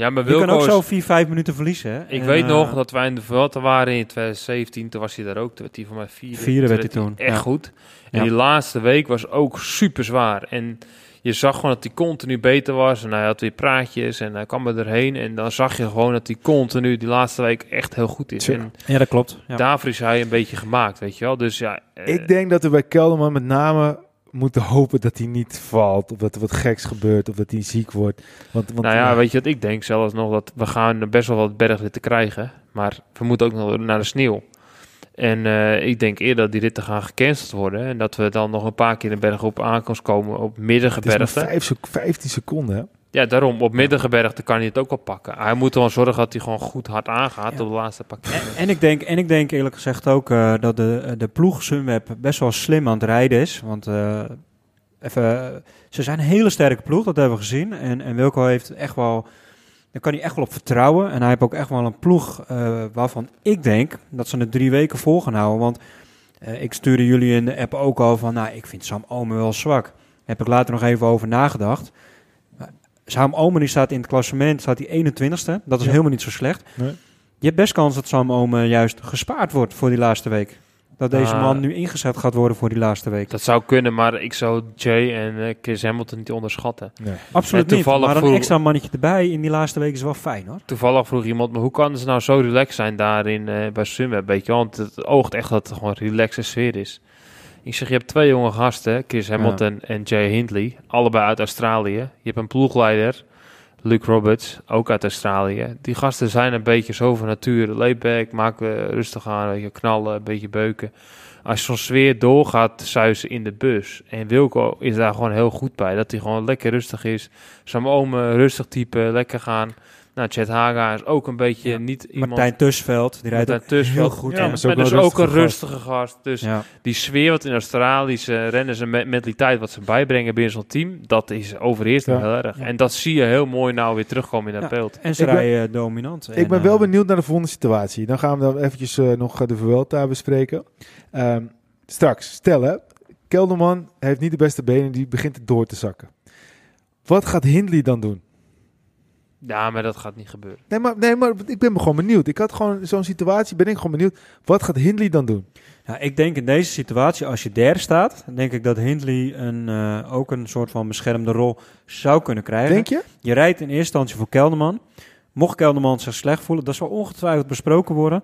Ja, maar
Je kan
Wilco
ook zo 4, 5 minuten verliezen, hè.
Ik
En,
weet
eh,
nog dat wij in de Vuelta waren in 2017. Toen was hij daar ook. Toen werd hij van mij vierde.
Vierde werd hij toen,
Echt
ja.
goed. En
Ja.
die laatste week was ook super zwaar. En je zag gewoon dat hij continu beter was. En hij had weer praatjes en hij kwam er doorheen. En dan zag je gewoon dat hij continu die laatste week echt heel goed is. En
Ja, dat klopt. Ja.
daarvoor is hij een beetje gemaakt, weet je wel. Dus ja... eh,
Ik denk dat we bij Kelderman met name moeten hopen dat hij niet valt. Of dat er wat geks gebeurt. Of dat hij ziek wordt. Want, want
nou ja, weet je wat ik denk zelfs nog? Dat we gaan best wel wat bergritten krijgen. Maar we moeten ook nog naar de sneeuw. En eh, ik denk eerder dat die ritten gaan gecanceld worden. En dat we dan nog een paar keer de berg op aankomst komen op
het is maar
middengebergte.
vijf, sec- 15 seconden, hè.
Ja, daarom. Op middengebergte kan hij het ook wel pakken. Hij moet wel zorgen dat hij gewoon goed hard aangaat
Ja.
op de laatste pak.
En, en, ik denk, en ik denk eerlijk gezegd ook eh, dat de, de ploeg Sunweb best wel slim aan het rijden is. Want eh, even, ze zijn een hele sterke ploeg, dat hebben we gezien. En, en Wilco heeft echt wel, daar kan hij echt wel op vertrouwen. En hij heeft ook echt wel een ploeg eh, waarvan ik denk dat ze het drie weken vol gaan houden. Want ik stuurde jullie in de app ook al van, nou, ik vind Sam Omen wel zwak. Daar heb ik later nog even over nagedacht. Sam Omen die staat in het klassement, staat hij 21ste. Dat is
Ja.
helemaal niet zo slecht.
Nee.
Je hebt best kans dat Sam Omen juist gespaard wordt voor die laatste week. Dat deze
Ah.
man nu ingezet gaat worden voor die laatste week.
Dat zou kunnen, maar ik zou Jay en eh, Chris Hamilton niet onderschatten.
Nee.
Absoluut niet.
toevallig
Maar een
vroeg-
extra mannetje erbij in die laatste week is wel fijn hoor.
Toevallig vroeg iemand, maar hoe kan ze nou zo relaxed zijn daarin eh, bij Sunweb? Weet je, want het oogt echt dat het gewoon een relaxe sfeer is. Ik zeg, je hebt twee jonge gasten, Chris Hamilton en Jay Hindley, allebei uit Australië. Je hebt een ploegleider Luke Roberts, ook uit Australië. Die gasten zijn een beetje zo van nature. Layback, maken rustig aan, een beetje knallen, een beetje beuken. Als zo'n sfeer doorgaat, zuizen in de bus. En Wilco is daar gewoon heel goed bij. Dat hij gewoon lekker rustig is. Zijn omen rustig type, lekker gaan. Nou, Chet Haga is ook een beetje
Ja.
niet iemand...
Martijn Tussveld, die rijdt ook
Tussveld.
heel goed.
Ja,
Ja,
maar
maar is ook
dus ook een
rustige
gast. Dus
Ja.
die sfeer wat in Australische renners en me- mentaliteit wat ze bijbrengen binnen zo'n team, dat is overheerst
Ja.
heel erg.
Ja.
En dat zie je heel mooi nou weer terugkomen in dat
Ja.
beeld.
En ze
Ik ben-
rijden dominant.
Ik
En,
ben wel
eh,
benieuwd naar de volgende situatie. Dan gaan we dan eventjes eh, nog eh, de Vuelta bespreken. Ehm, straks, stel hè, Kelderman heeft niet de beste benen, die begint het door te zakken. Wat gaat Hindley dan doen?
Ja, maar dat gaat niet gebeuren.
Nee maar, nee, maar ik ben gewoon benieuwd. Ik had gewoon zo'n situatie, ben ik gewoon benieuwd. Wat gaat Hindley dan doen?
Ja, ik denk in deze situatie, als je derde staat, dan denk ik dat Hindley een, eh, ook een soort van beschermde rol zou kunnen krijgen.
Denk je?
Je rijdt in eerste instantie voor Kelderman. Mocht Kelderman zich slecht voelen, dat zal ongetwijfeld besproken worden.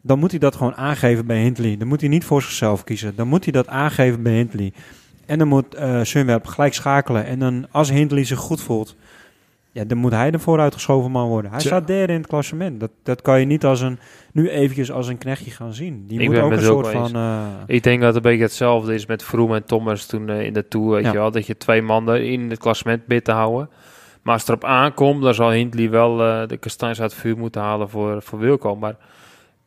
Dan moet hij dat gewoon aangeven bij Hindley. Dan moet hij niet voor zichzelf kiezen. Dan moet hij dat aangeven bij Hindley. En dan moet eh Sunweb gelijk schakelen. En dan, als Hindley zich goed voelt, ja, dan moet hij de vooruitgeschoven man worden. Hij
Tja.
staat derde in het klassement. Dat, dat kan je niet als een, nu eventjes als een knechtje gaan zien. Die
Ik
moet ook een soort van... eh,
Ik denk dat het een beetje hetzelfde is met Vroom en Thomas toen eh, in de Tour. Weet
Ja.
je wel, dat je twee mannen in het klassement bid te houden. Maar als het erop aankomt, dan zal Hindley wel eh, de kastanjes uit het vuur moeten halen voor, voor Wilco. Maar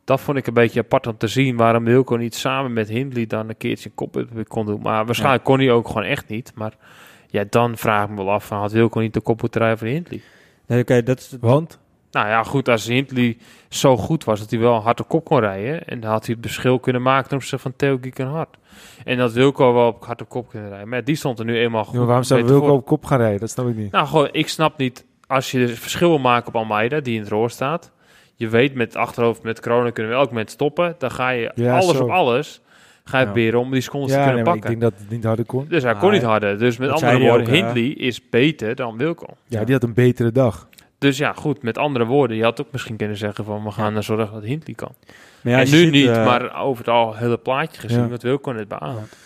dat vond ik een beetje apart om te zien. Waarom Wilco niet samen met Hindley dan een keertje een kop kon doen. Maar waarschijnlijk kon hij ook gewoon echt niet. Maar ja, dan vraag ik me wel af, van, had Wilco niet de kop moeten rijden voor Hindley?
nee, Oké, dat is...
Want?
Nou ja, goed, als Hindley zo goed was dat hij wel een harde kop kon rijden. En dan had hij het verschil kunnen maken ten opzichte van Theo Hart. En dat Wilco wel op harde kop kunnen rijden. Maar die stond er nu eenmaal goed.
Ja, maar waarom zou Wilco
voor.
op kop gaan rijden? Dat snap ik niet.
Nou, gewoon, ik snap niet. Als je het verschil wil maken op Almeida, die in het roer staat. Je weet met het achterhoofd, met corona kunnen we elk moment stoppen. Dan ga je
Ja,
alles
zo.
op alles. Ga je
Ja.
proberen om die secondes te kunnen
nee, maar ik
pakken.
denk dat het niet harder kon.
Dus hij kon niet harder. Dus met andere woorden,
ook?
Hindley is beter dan Wilco.
Ja, die had een betere dag.
Dus ja, goed, met andere woorden. Je had ook misschien kunnen zeggen van we gaan er zorgen dat Hindley kan.
Maar ja,
en nu
ziet,
niet,
eh,
maar over het al hele plaatje gezien,
Ja.
wat Wilco net beaamt.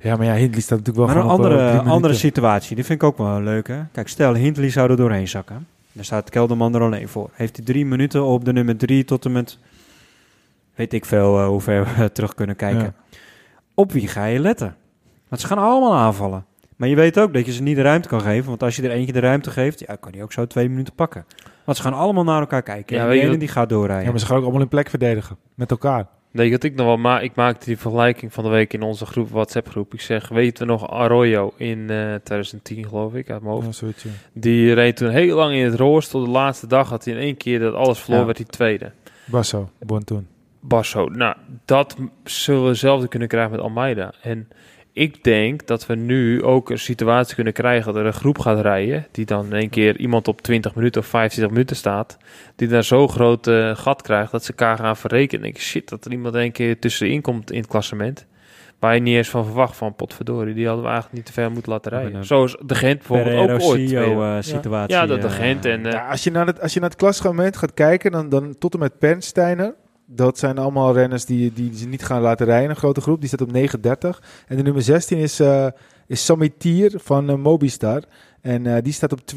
Ja, maar ja, Hindley staat natuurlijk wel
Maar een
op, eh,
andere, andere situatie, die vind ik ook wel leuk. Hè? Kijk, stel Hindley zou er doorheen zakken. Dan staat Kelderman er alleen voor. Heeft hij drie minuten op de nummer drie tot en met... Weet ik veel eh, hoe ver we terug kunnen kijken.
Ja.
Op wie ga je letten? Want ze gaan allemaal aanvallen. Maar je weet ook dat je ze niet de ruimte kan geven. Want als je er eentje de ruimte geeft, ja, kan hij ook zo twee minuten pakken. Want ze gaan allemaal naar elkaar kijken.
Ja,
en die ene
wat-
die gaat doorrijden.
Ja, maar ze gaan ook allemaal in plek verdedigen. Met elkaar.
Nee, dat ik nog wel, maar ik maakte die vergelijking van de week in onze groep, WhatsApp groep. Ik zeg, weten we nog Arroyo in eh 2010 geloof ik, uit mijn hoofd.
Ja, zoiets, ja.
Die reed toen heel lang in het roos. Tot de laatste dag had hij in één keer dat alles verloor,
Ja.
werd hij tweede.
Basso, won toen.
Basso. Nou, dat zullen we hetzelfde kunnen krijgen met Almeida. En ik denk dat we nu ook een situatie kunnen krijgen dat er een groep gaat rijden. Die dan in één keer iemand op 20 minuten of 25 minuten staat. Die daar zo'n groot eh, gat krijgt dat ze elkaar gaan verrekenen. Denk ik, shit, dat er iemand in één keer tussenin komt in het klassement. Waar je niet eens van verwacht van potverdorie. Die hadden we eigenlijk niet te ver moeten laten rijden. Zoals de Gent bijvoorbeeld ook ooit.
Eh, situatie.
ja, dat de
eh,
Gent en... eh,
Ja, als, je naar het, als je naar het klassement gaat kijken, dan, dan tot en met Pernsteiner. Dat zijn allemaal renners die, die ze niet gaan laten rijden. Een grote groep, die staat op 9.30. En de nummer 16 is, eh is Samitier van eh, Mobistar. En eh, die staat op 20.43.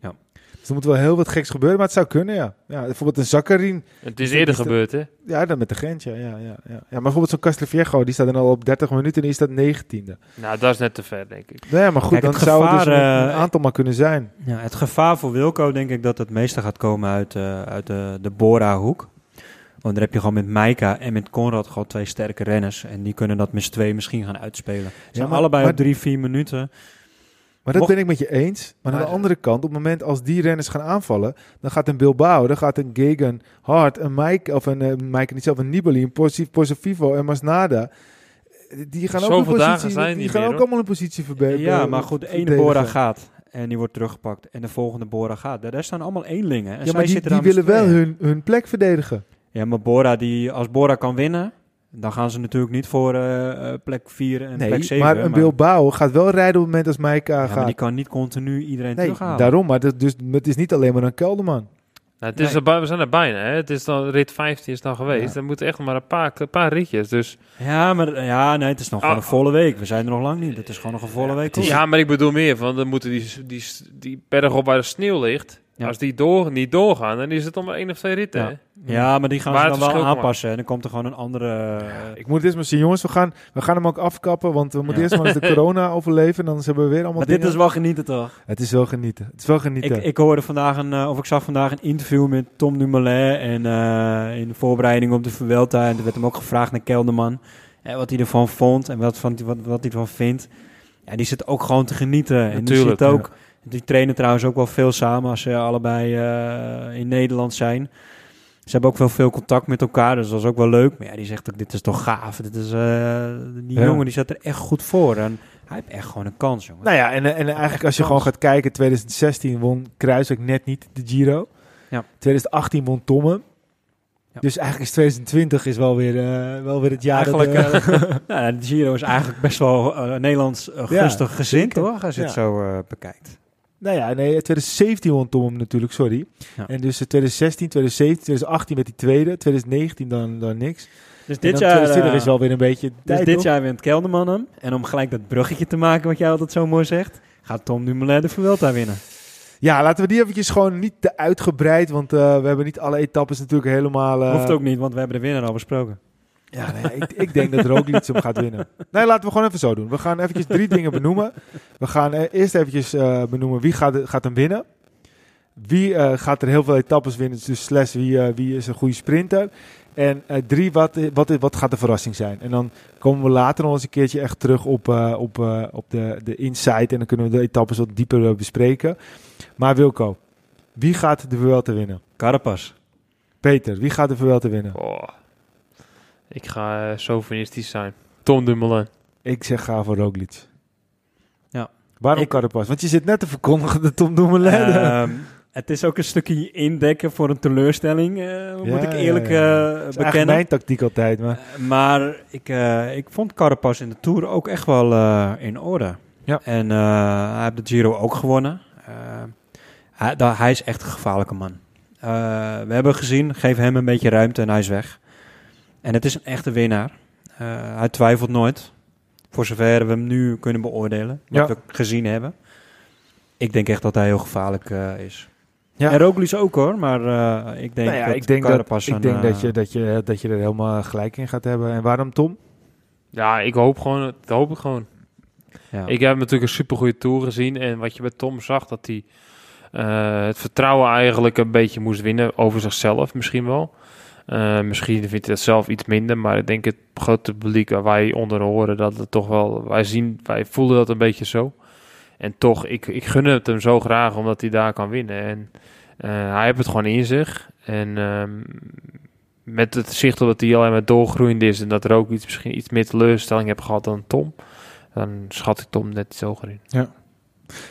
Ja.
Dus er moet wel heel wat geks gebeuren, maar het zou kunnen, ja. ja bijvoorbeeld een Zakkarin.
het is eerder gebeurd, hè?
Ja, dan met de Gent, ja. ja, ja, ja. ja maar bijvoorbeeld zo'n Castelviejo, die staat dan al op 30 minuten en die staat 19e.
Nou, dat is net te ver, denk ik.
Nee, maar goed,
Kijk,
dan
het
zou het dus een, een aantal maar kunnen zijn.
Ja, het gevaar voor Wilco denk ik dat het meeste gaat komen uit, eh, uit de, de Bora-hoek. Want daar heb je gewoon met Maika en met Conrad gewoon twee sterke renners. En die kunnen dat met twee misschien gaan uitspelen. Ze zijn
maar-
allebei
maar-
op drie, vier minuten.
Maar dat
Mocht-
ben ik met je eens. Maar, aan de andere kant, op het moment als die renners gaan aanvallen, dan gaat een Bilbao, dan gaat een Gegan Hart, een Mike, of een uh, Mike niet zelf, een Nibali, een Posi- Posivivo en Masnada. eh, Die gaan ook een
dagen
positie,
zijn
die gaan
meer,
ook allemaal een positie verbeteren.
ja, maar goed, de ene Bora gaat en die wordt teruggepakt. En de volgende Bora gaat. Daar, staan allemaal eenlingen. En
Ja,
zij
maar die,
zitten
die willen wel hun, hun plek verdedigen.
Ja, maar Bora, die, als Bora kan winnen, dan gaan ze natuurlijk niet voor eh, eh, plek 4 en plek
Nee,
7.
maar een Bilbao gaat wel rijden op het moment als Mike
ja, maar
gaat.
die kan niet continu iedereen
nee,
terughalen.
daarom. Maar dat, dus, het is niet alleen maar een Kelderman.
Nou, het is
Nee.
er, we zijn er bijna. Hè? Het is dan rit 15 is dan geweest.
Ja.
Er moeten echt nog maar een paar, een paar ritjes. Dus
Ja, maar ja, nee, het is nog gewoon
Ah.
een volle week. We zijn er nog lang niet. Het is gewoon nog een volle week. koers.
ja, maar ik bedoel meer van dan moeten die, die, die berg op waar de sneeuw ligt.
Ja.
Als die door, niet doorgaan, dan is het om één of twee ritten.
Ja. maar die gaan
Waar
ze dan wel aanpassen. En dan komt er gewoon een andere...
Ik moet dit maar zien, jongens. We gaan, we gaan hem ook afkappen, want we moeten
Ja.
eerst maar eens de corona overleven. En dan hebben we weer allemaal
maar dit is wel genieten, toch?
Het is wel genieten. Het is wel genieten.
Ik, ik hoorde vandaag een, eh, of ik zag vandaag een interview met Tom Dumoulin en eh, in de voorbereiding op de Vuelta en er werd hem ook gevraagd naar Kelderman en wat hij ervan vond en wat, van, wat, wat hij ervan vindt. Ja, die zit ook gewoon te genieten. en die zit ook, die trainen trouwens ook wel veel samen als ze allebei eh, in Nederland zijn. Ze hebben ook wel veel contact met elkaar, dus dat is ook wel leuk. Maar ja, die zegt ook, dit is toch gaaf. Dit is, eh, die
Ja.
jongen die zat er echt goed voor en hij heeft echt gewoon een kans, jongen.
Nou ja, en, en eigenlijk als je gewoon gaat kijken, 2016 won Kruiswijk net niet de Giro.
Ja.
2018 won Tomme.
Ja.
Dus eigenlijk is 2020 is wel weer, eh, wel weer het jaar
Eigenlijk,
dat... eh,
Nou, de Giro is eigenlijk best wel eh, Nederlands
Ja,
gunstig gezind,
zeker.
toch? Als je het
Ja.
zo eh, bekijkt.
Nou ja, nee, 2017 won Tomme natuurlijk, sorry.
Ja.
En dus eh, 2016, 2017, 2018 met die tweede, 2019 dan, dan niks.
Dus dit jaar,
2020
eh,
is wel weer een beetje
dus
tijd,
dit
toch?
jaar wint Kelderman hem. En om gelijk dat bruggetje te maken, wat jij altijd zo mooi zegt, gaat Tom Dumoulin de Vuelta winnen.
Ja, laten we die eventjes gewoon niet te uitgebreid, want eh, we hebben niet alle etappes natuurlijk helemaal... eh,
Hoeft ook niet, want we hebben de winnaar al besproken.
Ja, nee, ik, ik denk dat Roglic hem gaat winnen. Nee, laten we gewoon even zo doen. We gaan eventjes drie dingen benoemen. We gaan eh, eerst eventjes eh, benoemen wie gaat, gaat hem winnen. Wie eh, gaat er heel veel etappes winnen, dus slash wie, wie is een goede sprinter. En drie, wat, wat, wat gaat de verrassing zijn? En dan komen we later nog eens een keertje echt terug op, op, op de, de insight. En dan kunnen we de etappes wat dieper bespreken. Maar Wilco, wie gaat de Vuelta winnen?
Carapaz.
Peter, wie gaat de Vuelta winnen?
Oh. Ik ga eh, sovinistisch zijn. Tom Dumoulin.
Ik zeg ga voor Roglic.
Ja.
Waarom
Ik-
Carapaz? Want je zit net te verkondigen dat Tom Dumoulin...
Ehm, het is ook een stukje indekken voor een teleurstelling, eh, moet
Ja,
ik
ja,
eerlijk
ja.
eh,
dat is eigenlijk
bekennen.
mijn tactiek altijd. Maar
maar ik, eh, ik vond Carapaz in de Tour ook echt wel eh, in orde.
Ja.
En eh, hij heeft de Giro ook gewonnen. Hij, da- hij is echt een gevaarlijke man. Eh, we hebben gezien, geef hem een beetje ruimte en hij is weg. En het is een echte winnaar. Eh, hij twijfelt nooit. Voor zover we hem nu kunnen beoordelen. Wat
Ja.
we gezien hebben. Ik denk echt dat hij heel gevaarlijk eh, is.
Ja.
En Roglic ook hoor, maar eh, ik denk
nou ja,
dat
ik denk, dat, ik
een,
denk dat, je, dat, je, dat je er helemaal gelijk in gaat hebben. En waarom Tom?
Ja, ik hoop gewoon, dat hoop ik gewoon.
ja.
Ik heb natuurlijk een supergoeie tour gezien. En wat je bij Tom zag, dat hij eh, het vertrouwen eigenlijk een beetje moest winnen over zichzelf misschien wel. Eh, misschien vindt hij dat zelf iets minder, maar ik denk het grote publiek waar wij onder horen, dat het toch wel, wij zien, wij voelen dat een beetje zo. En toch, ik, ik gun het hem zo graag omdat hij daar kan winnen. En eh, hij heeft het gewoon in zich. En ehm, met het zicht op dat hij alleen maar doorgroeiend is en dat er ook iets, misschien iets meer teleurstelling heb gehad dan Tom, dan schat ik Tom net iets hoger in.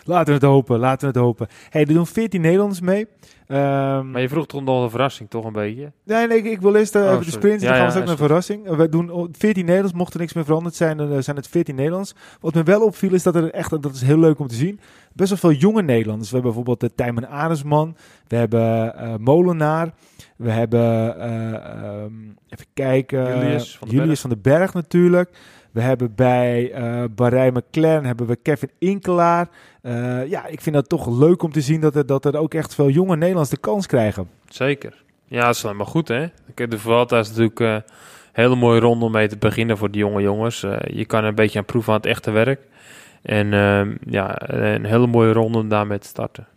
Laten we het hopen, laten we het hopen. hey, er doen 14 Nederlanders mee. Ehm,
Maar je vroeg toch nog een verrassing, toch een beetje?
Nee, nee, ik, ik wil eerst eh,
Oh,
even de sprint.
Ja,
dan gaan we
ja,
straks
is
naar een verrassing. Eh, we doen oh, 14 Nederlands. Mocht er niks meer veranderd zijn, dan eh, zijn het 14 Nederlands. Wat me wel opviel is dat er echt, dat is heel leuk om te zien, best wel veel jonge Nederlanders. We hebben bijvoorbeeld de Tijmen Arendsman. We hebben Molenaar. We hebben, eh, ehm, even kijken,
Julius van
Julius
Berg.
van den Berg natuurlijk. We hebben bij eh Barij McLaren hebben we Kevin Inkelaar. Eh, ja, ik vind dat toch leuk om te zien dat er, dat ook echt veel jonge Nederlanders de kans krijgen.
Zeker. Ja, dat is maar goed, hè? De Vuelta is natuurlijk eh, een hele mooie ronde om mee te beginnen voor de jonge jongens. Je kan een beetje aan proeven aan het echte werk. En ehm, ja, een hele mooie ronde om daarmee te starten.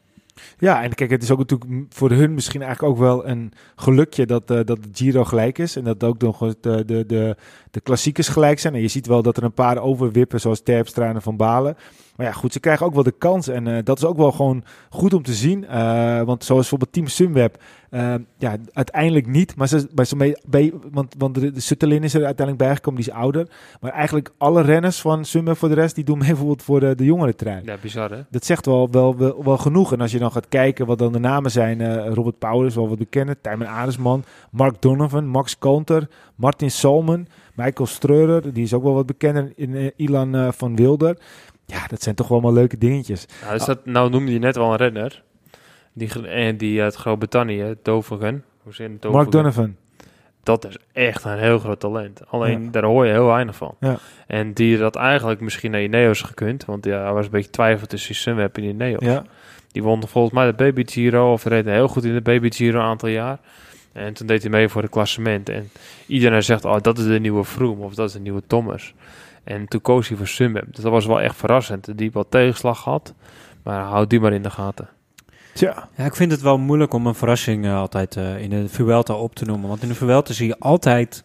Ja, en kijk, het is ook natuurlijk voor hun misschien eigenlijk ook wel een gelukje dat, eh, dat de Giro gelijk is. En dat ook nog de, de, de, de klassiekers gelijk zijn. En je ziet wel dat er een paar overwippen, zoals Terpstra en Van Balen. Maar ja, goed, ze krijgen ook wel de kans. En eh, dat is ook wel gewoon goed om te zien. Eh, want zoals bijvoorbeeld Team Sunweb, eh, ja, uiteindelijk niet. Maar ze, ze mee, bij, want, want de, de Sutterlin is er uiteindelijk bijgekomen, die is ouder. Maar eigenlijk alle renners van Sunweb voor de rest, die doen mee bijvoorbeeld voor de, de jongere trein.
Ja, bizar, hè?
Dat zegt wel, wel, wel, wel genoeg. En als je dan gaat kijken wat dan de namen zijn. Robert Powers, is wel wat bekend. Tijmen Aresman. Mark Donovan. Max Kanter. Martin Salmon. Michael Streurer. Die is ook wel wat bekender. In, Ilan van Wilder. Ja, dat zijn toch wel allemaal leuke dingetjes.
Nou, dat, nou noemde je net wel een renner. Die, en die uit Groot-Brittannië, Dovigen. Hoe zit het?
Mark. Donovan.
Dat is echt een heel groot talent. Alleen
Ja.
daar hoor je heel weinig van.
Ja.
En die had eigenlijk misschien naar Ineos gekund. Want ja, hij was een beetje twijfel tussen Sunweb en Ineos.
Ja.
Die won volgens mij de Baby Giro. Of reed heel goed in de Baby Giro een aantal jaar. En toen deed hij mee voor het klassement. En iedereen zegt, oh, dat is de nieuwe Froome. Of dat is de nieuwe Thomas. En toen koos hij voor Sunweb. Dus dat was wel echt verrassend. Die wat tegenslag had. Maar houd die maar in de gaten.
Tja.
Ja, ik vind het wel moeilijk om een verrassing eh, altijd eh, in de Vuelta op te noemen. Want in de Vuelta zie je altijd...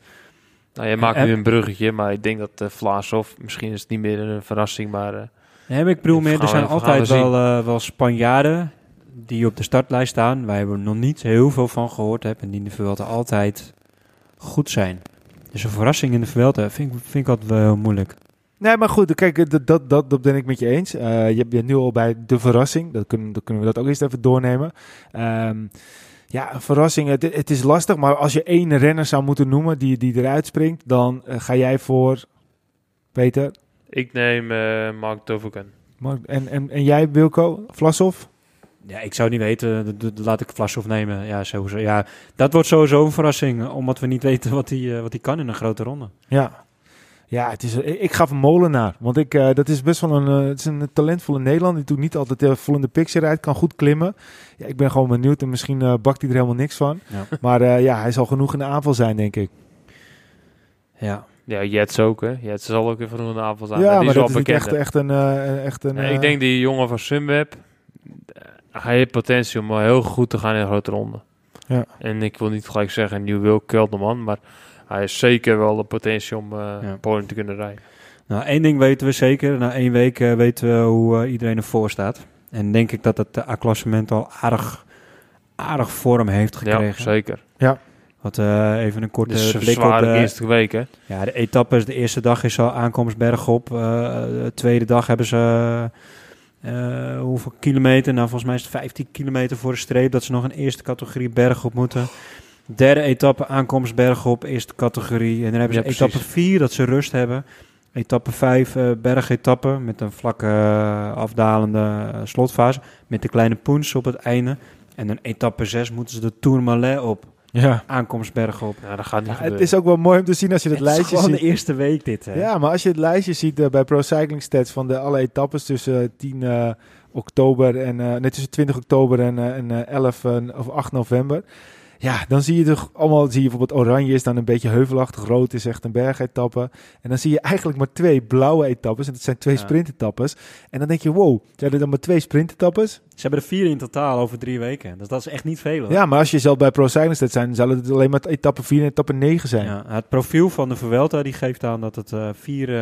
Nou, je maakt
En-
nu een bruggetje. Maar ik denk dat uh, Vlaasov, misschien is het niet meer een verrassing. Maar eh,
Nee, maar ik bedoel meer, er zijn altijd wel, eh, wel Spanjaarden die op de startlijst staan. Waar we nog niet heel veel van gehoord hebben. En die in de Vuelta altijd goed zijn. Dus een verrassing in de Vuelta vind, ik- vind ik altijd wel heel moeilijk.
Nee, maar goed, kijk, dat, dat, dat, dat ben ik met je eens. Eh, je bent nu al bij de verrassing. Dat kunnen, dan kunnen we dat ook eerst even doornemen. Ehm, ja, een verrassing. Het, het is lastig, maar als je één renner zou moeten noemen die, die eruit springt, dan eh, ga jij voor Peter.
ik neem eh Mark Dovigen.
Mark- En, en, en jij, Wilco? Vlasov?
Ja, ik zou niet weten. Laat ik Vlasov nemen. Ja, sowieso. Ja, dat wordt sowieso een verrassing. eh, Omdat we niet weten wat hij eh, wat hij kan in een grote ronde.
Ja. Ja, het is, ik ga voor Molenaar. Want ik, eh, dat is best wel een, eh, het is een talentvolle Nederlander. Die doet niet altijd eh, vol in de picture uit. Kan goed klimmen. Ja, ik ben gewoon benieuwd. En misschien eh, bakt hij er helemaal niks van.
Ja.
Maar eh, ja, hij zal genoeg in de aanval zijn, denk ik.
Ja.
Ja, Jets ook, hè. Jets zal ook even een aanval zijn.
ja,
die
maar
is
dat is
bekend.
echt, echt een... eh, echt een
Nee,
eh,
ik denk die jongen van Sunweb, eh, hij heeft potentie om heel goed te gaan in een grote ronde.
Ja.
En ik wil niet gelijk zeggen Nieuw Wil Kelderman, maar hij heeft zeker wel de potentie om eh
Ja.
podium te kunnen rijden.
Nou, één ding weten we zeker. Na één week eh, weten we hoe eh, iedereen ervoor staat. En denk ik dat het uh, klassement al aardig, aardig vorm heeft
Ja,
gekregen.
zeker.
Wat eh, even een korte blik op de,
eerste week, hè.
ja, de etappes. De eerste dag is al aankomst bergop. De tweede dag hebben ze eh, hoeveel kilometer? Nou, volgens mij is het 15 kilometer voor de streep dat ze nog een eerste categorie bergop moeten. Derde etappe aankomst bergop, eerste categorie. En dan hebben ze
Ja,
etappe 4 dat ze rust hebben. Etappe 5 eh bergetappe met een vlakke eh, afdalende slotfase. Met de kleine poens op het einde. En dan etappe 6 moeten ze de Tourmalet op.
Ja.
Aankomst bergop.
Ja, dat gaat niet
Ja, het is ook wel mooi om te zien als je het,
Het is
lijstje
gewoon
ziet.
de eerste week dit. Hè?
Ja, maar als je het lijstje ziet eh, bij Pro Cycling Stats van de alle etappes tussen eh, 10 eh, oktober en eh, net tussen 20 oktober en, eh, en eh, 11 eh, of 8 november. Ja, dan zie je toch allemaal, zie je bijvoorbeeld oranje is dan een beetje heuvelachtig, rood is echt een bergetappe. En dan zie je eigenlijk maar twee blauwe etappes en dat zijn twee
Ja.
sprintetappes. En dan denk je, wow, zijn er dan maar twee sprintetappes?
Ze hebben er vier in totaal over drie weken. Dus dat is echt niet veel. Hoor.
Ja, maar als je zelf bij Pro Cycling zijn, zal het alleen maar etappe 4 en etappe 9 zijn. Ja,
Ja, het profiel van de Vuelta die geeft aan dat het eh, vier... eh,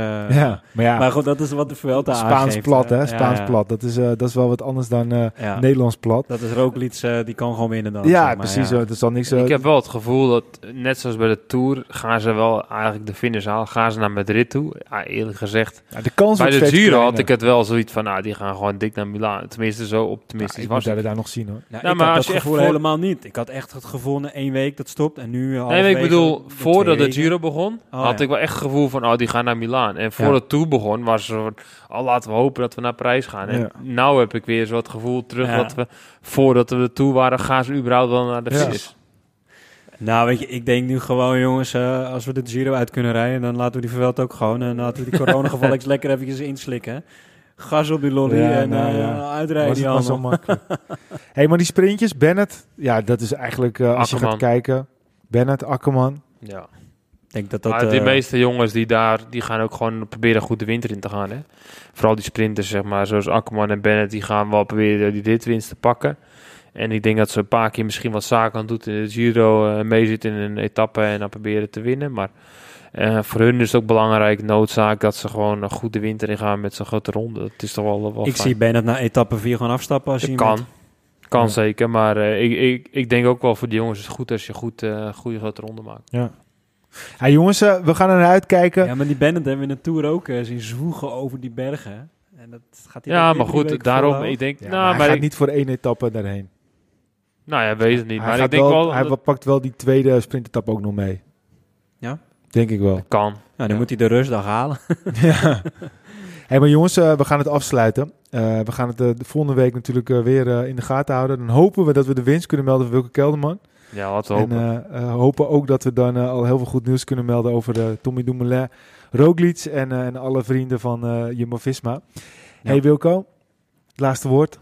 maar ja,
Maar goed, dat is wat de Vuelta
Spaans
aangeeft,
plat hè,
Ja,
Spaans
ja.
plat. Dat is, eh, dat is wel wat anders dan eh,
Ja.
Nederlands plat.
Dat is Roglic, eh, die kan gewoon winnen dan.
Ja,
zeg maar,
precies.
ja.
Dat is al niks.
Ik heb wel het gevoel dat, net zoals bij de Tour, gaan ze wel eigenlijk de finish halen. Gaan ze naar Madrid toe? Ja, eerlijk gezegd.
ja, de kans
Bij de Giro had ik het wel zoiets van, nou, die gaan gewoon dik naar Milaan. Tenminste, zo
Ja,
optimistisch
ik
was
moet
ik.
daar, nog zien hoor.
Nou,
Ja,
ik
maar
had
als
dat
je echt
gevoel
voor-
helemaal niet. Ik had echt het gevoel na één week dat stopt en nu
Nee, maar ik bedoel, voordat de
weken.
Giro begon,
Oh,
had
ja.
ik wel echt het gevoel van, oh, die gaan naar Milaan. En voordat de Tour begon, was er al laten we hopen dat we naar Parijs gaan. En
Ja.
nou heb ik weer zo het gevoel terug
Ja.
dat we, voordat we de Tour waren, gaan ze überhaupt wel naar de
Ja.
finish.
Nou, weet je, ik denk nu gewoon, jongens, eh, als we de Giro uit kunnen rijden, dan laten we die Vuelta ook gewoon. En laten we die coronageval eens lekker eventjes inslikken. Gas op die lolly
Ja,
en
nou
eh,
ja.
uitrijden
Was
die
zo
allemaal.
makkelijk. hey, maar die sprintjes, Bennett, ja, dat is eigenlijk, eh, als je gaat kijken, Bennett, Akkerman.
Ja.
Ik denk dat dat...
maar de
eh,
meeste jongens die daar, die gaan ook gewoon proberen goed de winter in te gaan. Hè? Vooral die sprinters, zeg maar, zoals Akkerman en Bennett, die gaan wel proberen die ritwinst te pakken. En ik denk dat ze een paar keer misschien wat zaken aan doet in de Giro, eh meezit in een etappe en dan proberen te winnen. Maar eh, voor hun is het ook belangrijk, noodzaak, dat ze gewoon een goede winter in gaan met zo'n grote ronde. Dat is toch wel, wel
ik
fijn.
zie Bennett na etappe 4 gewoon afstappen als hij
kan. Kan
Ja.
zeker, maar eh, ik, ik, ik denk ook wel voor die jongens is het goed als je goed, eh goede grote ronde maakt.
Ja. Hey, jongens, we gaan er naar uitkijken.
Ja, maar die Bennett hebben we in de Tour ook eh, zien zwoegen over die bergen. En dat gaat hij
Ja, maar goed, daarom, ik denk,
Ja,
nou,
maar hij
maar
gaat
ik-
niet voor één etappe daarheen.
nou ja, weet het niet.
hij
maar ik denk
wel,
wel,
hij
dat
pakt wel die tweede sprintetappe ook nog mee.
Ja?
Denk ik wel.
kan.
Nou, dan
Ja.
moet hij de rustdag halen.
ja. Hey, maar jongens, eh, we gaan het afsluiten. Eh, we gaan het eh, de volgende week natuurlijk weer eh, in de gaten houden. Dan hopen we dat we de winst kunnen melden van Wilke Kelderman.
Ja, laten we
En
hopen.
eh, hopen ook dat we dan al heel veel goed nieuws kunnen melden over eh, Tommy Dumoulin, Roglic en, eh, en alle vrienden van eh Jumbo-Visma. Hey Wilco, het laatste woord.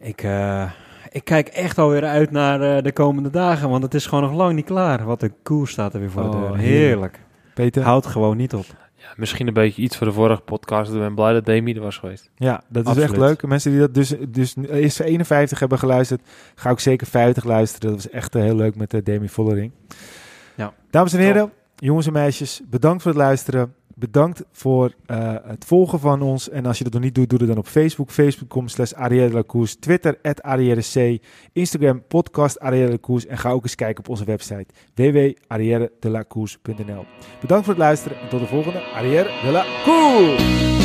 Ik, eh, ik kijk echt alweer uit naar eh, de komende dagen, want het is gewoon nog lang niet klaar. Wat een koers staat er weer voor de
Oh,
deur.
heerlijk.
Heerlijk.
Peter?
Houd gewoon niet op.
ja, misschien een beetje iets voor de vorige podcast. Ik ben blij dat Demi er was geweest.
Ja, dat is
Absoluut.
echt leuk. Mensen die dat dus, dus eerst 51 hebben geluisterd, ga ook zeker 50 luisteren. Dat was echt eh, heel leuk met uh, Demi Vollering.
Ja.
Dames en heren, jongens en meisjes, bedankt voor het luisteren. Bedankt voor eh, het volgen van ons. En als je dat nog niet doet, doe het dan op Facebook. Facebook.com slash. Twitter, at Arrière. Instagram, podcast Arrière. En ga ook eens kijken op onze website www.arrièredelacourse.nl Bedankt voor het luisteren en tot de volgende Arrière de la Course.